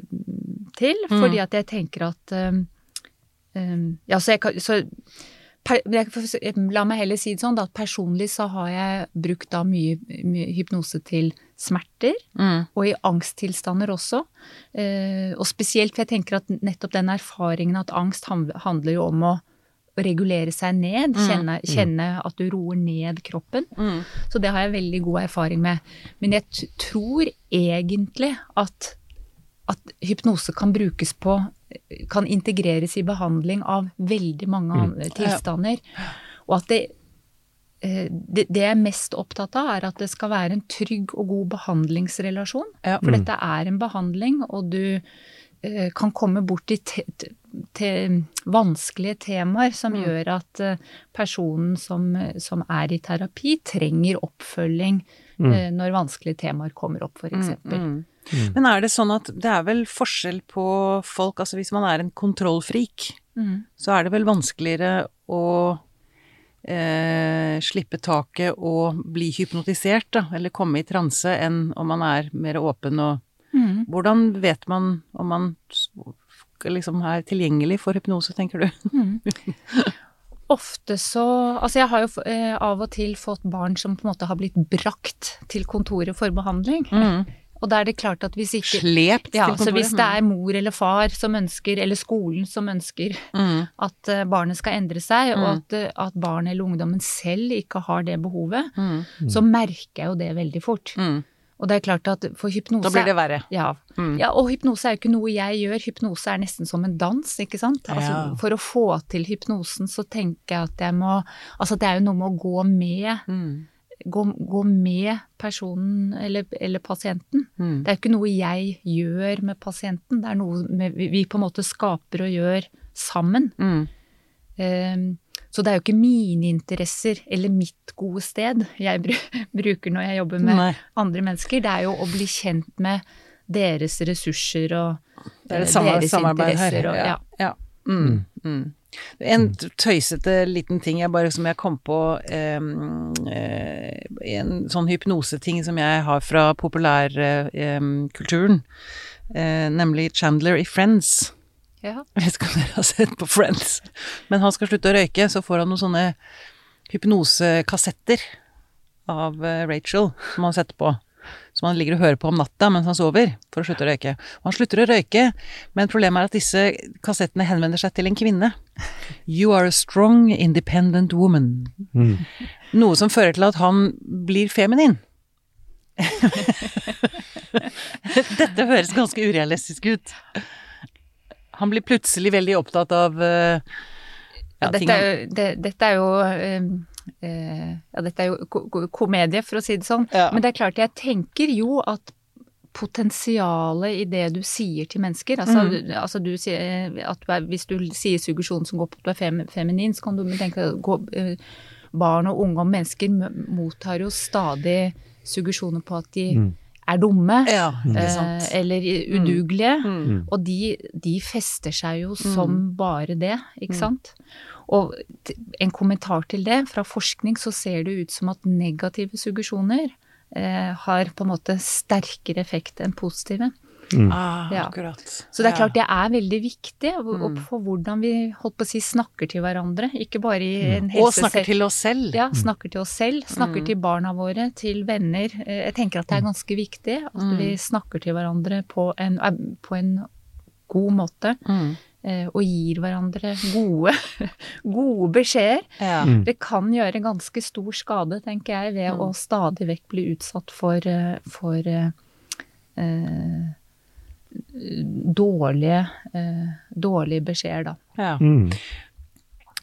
til, Mm. fordi at jeg tenker at um, um, Ja, så jeg kan så, per, jeg, La meg heller si det sånn, da, at personlig så har jeg brukt da mye, mye hypnose til smerter, og i angsttilstander også. Eh, og spesielt, for jeg tenker at nettopp den erfaringen at angst handler jo om å regulere seg ned, kjenne, kjenne at du roer ned kroppen. Så det har jeg veldig god erfaring med. Men jeg tror egentlig at, at hypnose kan brukes på Kan integreres i behandling av veldig mange andre tilstander. Og at det, det, det jeg er mest opptatt av, er at det skal være en trygg og god behandlingsrelasjon. Ja. For dette er en behandling, og du eh, kan komme bort i te til vanskelige temaer som gjør at eh, personen som, som er i terapi, trenger oppfølging eh, når vanskelige temaer kommer opp, f.eks. mm. Men er det sånn at det er vel forskjell på folk, altså hvis man er en kontrollfrik, Mm. så er det vel vanskeligere å eh, slippe taket og bli hypnotisert, da, eller komme i transe, enn om man er mer åpen og Mm. Hvordan vet man om man liksom er tilgjengelig for hypnose, tenker du? Ofte så Altså, jeg har jo eh, av og til fått barn som på en måte har blitt brakt til kontoret for behandling. Og da er det klart at hvis ikke Slept ja, til så hvis det er mor eller far som ønsker, eller skolen som ønsker Mm. at eh, barnet skal endre seg, og at, eh, at barnet eller ungdommen selv ikke har det behovet, Mm. så merker jeg jo det veldig fort. Mm. Og det er klart at for hypnose Da blir det verre. Ja. Mm. ja, og hypnose er jo ikke noe jeg gjør, hypnose er nesten som en dans, ikke sant. Altså, Ja. For å få til hypnosen så tenker jeg at jeg må Altså det er jo noe med å gå med Mm. Gå, gå med personen eller, eller pasienten. Mm. Det er jo ikke noe jeg gjør med pasienten, det er noe med, vi, på en måte skaper og gjør sammen. Mm. Um, så det er jo ikke mine interesser eller mitt gode sted jeg bruker når jeg jobber med Nei. andre mennesker. Det er jo å bli kjent med deres ressurser og Det er det samme deres samarbeid her. ja. Og, ja. ja. Mm. Mm. En tøysete liten ting jeg bare som jeg kom på eh, En sånn hypnoseting som jeg har fra populærkulturen, eh, nemlig Chandler i Friends. Ja. Jeg vet ikke om dere har sett på Friends, men han skal slutte å røyke, så får han noen sånne hypnosekassetter av eh, Rachel som han setter på. Som han ligger og hører på om natta mens han sover, for å slutte å røyke. Og han slutter å røyke, men problemet er at disse kassettene henvender seg til en kvinne. You are a strong, independent woman. Noe som fører til at han blir feminin. Dette høres ganske urealistisk ut. Han blir plutselig veldig opptatt av eh, ja, dette, er jo, det, dette er jo eh, Ja, dette er jo ko ko komedie, for å si det sånn. Ja. Men det er klart, jeg tenker jo at potensialet i det du sier til mennesker Altså, Mm. du- altså du sier at du er, hvis du sier suggesjon som går på at du er fem, feminin, så kan du tenke gå, eh, Barn og unge og mennesker mottar jo stadig suggesjoner på at de er dumme. Ja. Eh, eller udugelige. Mm. Og de, de fester seg jo som bare det, ikke sant? Og en kommentar til det, fra forskning så ser det ut som at negative suggesjoner eh, har på en måte sterkere effekt enn positive. Ah, Ja. akkurat. Så det er klart det er veldig viktig og for hvordan vi holdt på å si snakker til hverandre. Ikke bare i en helse... Og snakker til oss selv. ja, snakker til oss selv, snakker til barna våre, til venner. Eh, Jeg tenker at det er ganske viktig at vi snakker til hverandre på en, eh, på en god måte. Mm. Eh, Og gir hverandre gode, gode beskjeder. Ja. Det kan gjøre ganske stor skade, tenker jeg, ved å stadig vekk bli utsatt for, eh, for eh, eh, dårlige, eh, dårlige beskjeder, da. Ja. Mm.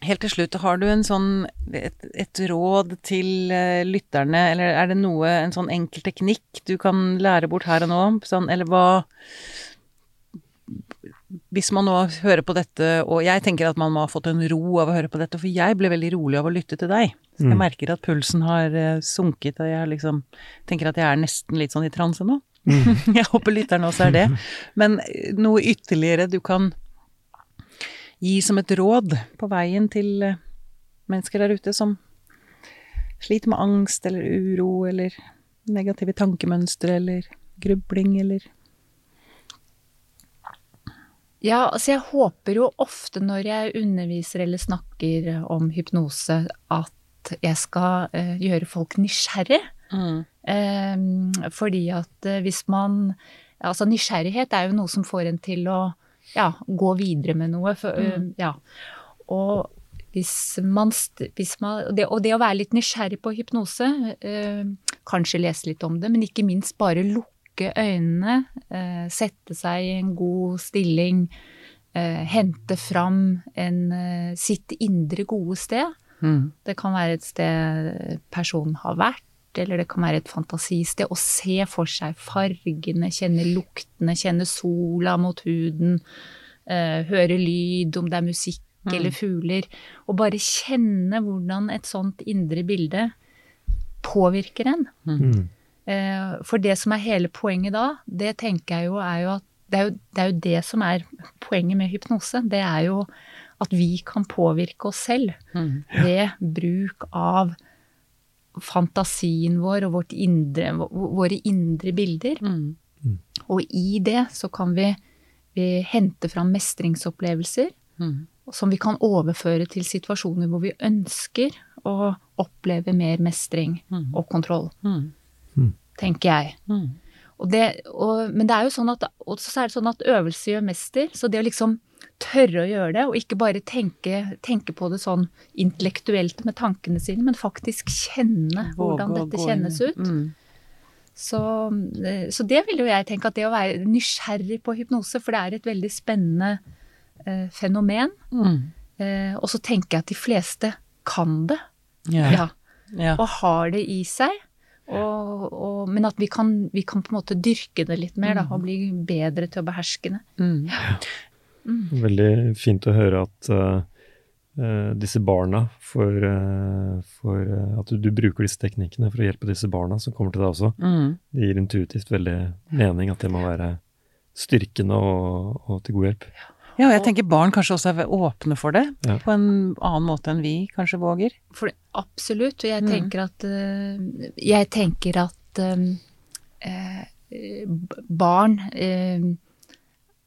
Helt til slutt, har du en sånn, et, et råd til lytterne, eller er det noe, en sånn enkel teknikk du kan lære bort her og nå? Sånn, eller hva Hvis man nå hører på dette, og jeg tenker at man må ha fått en ro av å høre på dette, for jeg ble veldig rolig av å lytte til deg. Så jeg Mm. merker at pulsen har eh, sunket, og jeg liksom tenker at jeg er nesten litt sånn i transe nå. jeg håper lytterne også er det. Men eh, noe ytterligere du kan gi som et råd på veien til eh, mennesker der ute som sliter med angst eller uro eller negative tankemønstre eller grubling eller Ja, altså jeg håper jo ofte når jeg underviser eller snakker om hypnose, at jeg skal uh, gjøre folk nysgjerrig. Eh, fordi at uh, hvis man Altså nysgjerrighet er jo noe som får en til å ja, gå videre med noe. For, eh, ja. Og hvis man, hvis man det, Og det å være litt nysgjerrig på hypnose, kanskje lese litt om det, men ikke minst bare lukke øynene, eh, sette seg i en god stilling, eh, hente fram en, eh, sitt indre gode sted. Mm. Det kan være et sted personen har vært, eller det kan være et fantasisted. Å se for seg fargene, kjenne luktene, kjenne sola mot huden, eh, høre lyd, om det er musikk eller fugler. Og bare kjenne hvordan et sånt indre bilde påvirker en. Mm. Eh, For det som er hele poenget da, det tenker jeg jo er jo at det er jo, det er jo det som er poenget med hypnose. Det er jo at vi kan påvirke oss selv ved bruk av fantasien vår og vårt indre, våre indre bilder. Mm. Og i det så kan vi, vi hente fram mestringsopplevelser Mm. som vi kan overføre til situasjoner hvor vi ønsker å oppleve mer mestring og kontroll, Mm. Tenker jeg. Mm. Og det, og, men det er jo sånn at, så er det sånn at øvelse gjør mester, så det å liksom tørre å gjøre det, og ikke bare tenke, tenke på det sånn intellektuelt med tankene sine, men faktisk kjenne hvordan dette gå kjennes ut. Mm. Så, eh, så det vil jo jeg tenke at det å være nysgjerrig på hypnose, for det er et veldig spennende eh, fenomen. Mm. Eh, og så tenker jeg at de fleste kan det, Yeah. ja, Ja. og har det i seg. Og, og, men at vi kan, vi kan på en måte dyrke det litt mer, da, og bli bedre til å beherske det. Mm. Veldig fint å høre at eh, eh, disse barna for, uh, for eh, At du, du bruker disse teknikkene for å hjelpe disse barna som kommer til deg også. Mm. Det gir intuitivt veldig mening at det må være styrkende og, og til god hjelp. Ja, og jeg tenker barn kanskje også er åpne for det, Ja. på en annen måte enn vi kanskje våger. For det, absolutt. Og jeg Mm. tenker at eh, Jeg tenker at eh, eh, barn eh,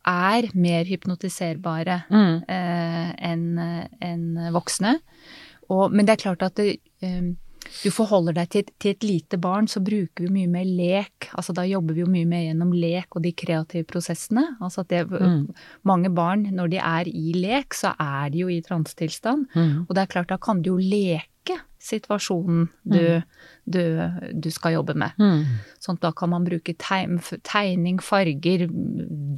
er mer hypnotiserbare Mm. eh, enn en voksne. Og, men det er klart at det, eh, du forholder deg til, til et lite barn, så bruker vi mye mer lek. Altså da jobber vi jo mye mer gjennom lek og de kreative prosessene. Altså at det, Mm. mange barn, når de er i lek, så er de jo i transetilstand. Mm. Og det er klart, da kan du jo leke situasjonen du, du, du skal jobbe med. Mm. Sånn at da kan man bruke tegn, tegning, farger,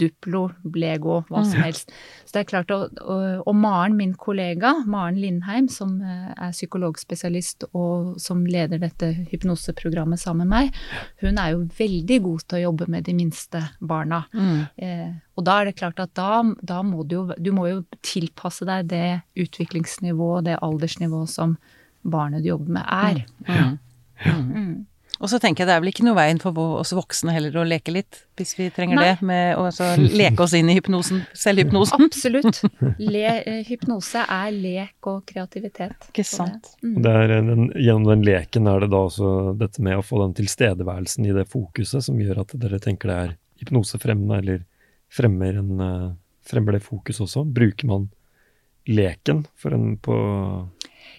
Duplo, Lego, hva som helst. Så det er klart, og, og, og Maren, min kollega, Maren Lindheim, som eh, er psykologspesialist og som leder dette hypnoseprogrammet sammen med meg, hun er jo veldig god til å jobbe med de minste barna. Mm. Eh, og da er det klart at da, da må du jo Du må jo tilpasse deg det utviklingsnivået, det aldersnivået som barnet du jobber med, er. Mm. Mm. Og så tenker jeg det er vel ikke noe veien for oss voksne heller å leke litt, hvis vi trenger Nei. det, med å så leke oss inn i hypnosen, selvhypnosen. Absolutt. Le, eh, hypnose er lek og kreativitet. Ikke sant. det-. Mm. Det er den, gjennom den leken er det da også dette med å få den tilstedeværelsen i det fokuset som gjør at dere tenker det er hypnosefremmende, eller fremmer, en, eh, fremmer det fokus også. Bruker man leken for en på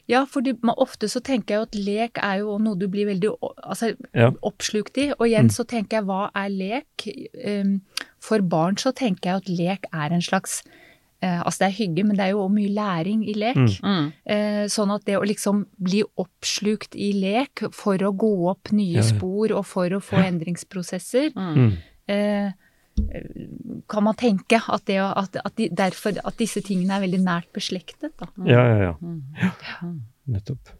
Ja, for ofte så tenker jeg jo at lek er jo noe du blir veldig altså, Ja. oppslukt i. Og igjen Mm. så tenker jeg, hva er lek? Um, For barn så tenker jeg at lek er en slags eh, Altså det er hygge, men det er jo også mye læring i lek. Mm. Mm. Eh, Sånn at det å liksom bli oppslukt i lek for å gå opp nye Ja, ja. spor og for å få endringsprosesser, Mm. Mm. eh, kan man tenke at, det, at, at, de, derfor, at disse tingene er veldig nært beslektet. Da. Ja, ja, ja. ja. Nettopp.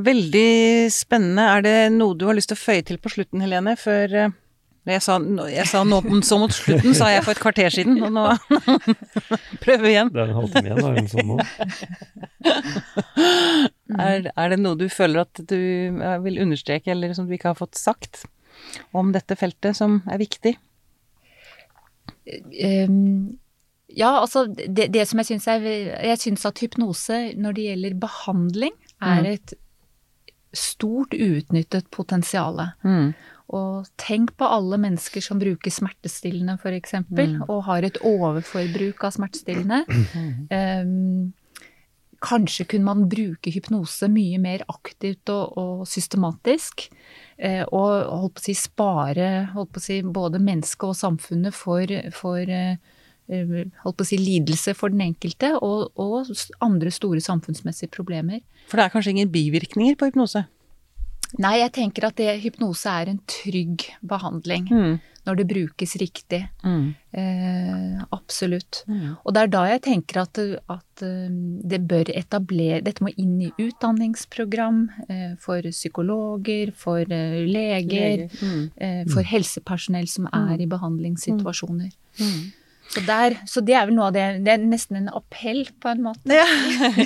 Veldig spennende. Er det noe du har lyst til å føye til på slutten, Helene? Før eh, jeg sa, jeg sa nå, så mot slutten, sa jeg for et kvarter siden, og nå prøver vi igjen. Det er en halvtime igjen, da, eller nå. Er, er det noe du føler at du eh, vil understreke, eller som du ikke har fått sagt om dette feltet, som er viktig? Ehm, ja, altså det, det som jeg syns er Jeg syns at hypnose når det gjelder behandling, er et stort uutnyttet potensial. Og tenk på alle mennesker som bruker smertestillende f.eks., eksempel og har et overforbruk av smertestillende. Ehm, kanskje kunne man bruke hypnose mye mer aktivt og, og systematisk. eh, og holdt på å si spare holdt på å si, både mennesket og samfunnet for, for eh, eh, holdt på å si lidelse for den enkelte, og, og andre store samfunnsmessige problemer. For det er kanskje ingen bivirkninger på hypnose? Nei, jeg tenker at det, hypnose er en trygg behandling når det brukes riktig. Eh, absolutt. Og det er da jeg tenker at, at eh, det bør etablere Dette må inn i utdanningsprogram eh, for psykologer, for eh, leger, eh, for helsepersonell som er i behandlingssituasjoner. Så, der, så det er vel noe av det Det er nesten en appell, på en måte. Ja.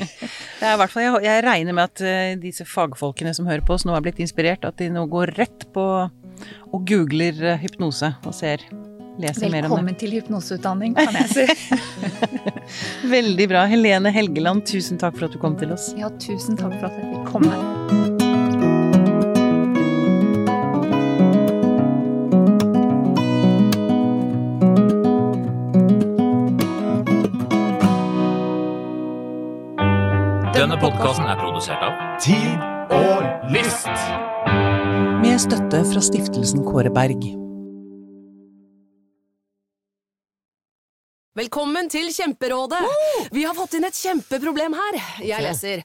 Det er i hvert fall, jeg, jeg regner med at eh, disse fagfolkene som hører på oss nå er blitt inspirert, at de nå går rett på og googler eh, hypnose og ser, leser mer om det. Velkommen til hypnoseutdanning, kan jeg si. Veldig bra. Helene Helgeland, tusen takk for at du kom til oss. Ja, tusen takk for at jeg fikk komme. Podkasten er produsert av Tid og list! Med støtte fra stiftelsen Kåre Berg. Velkommen til Kjemperådet! Vi har fått inn et kjempeproblem her. Jeg leser.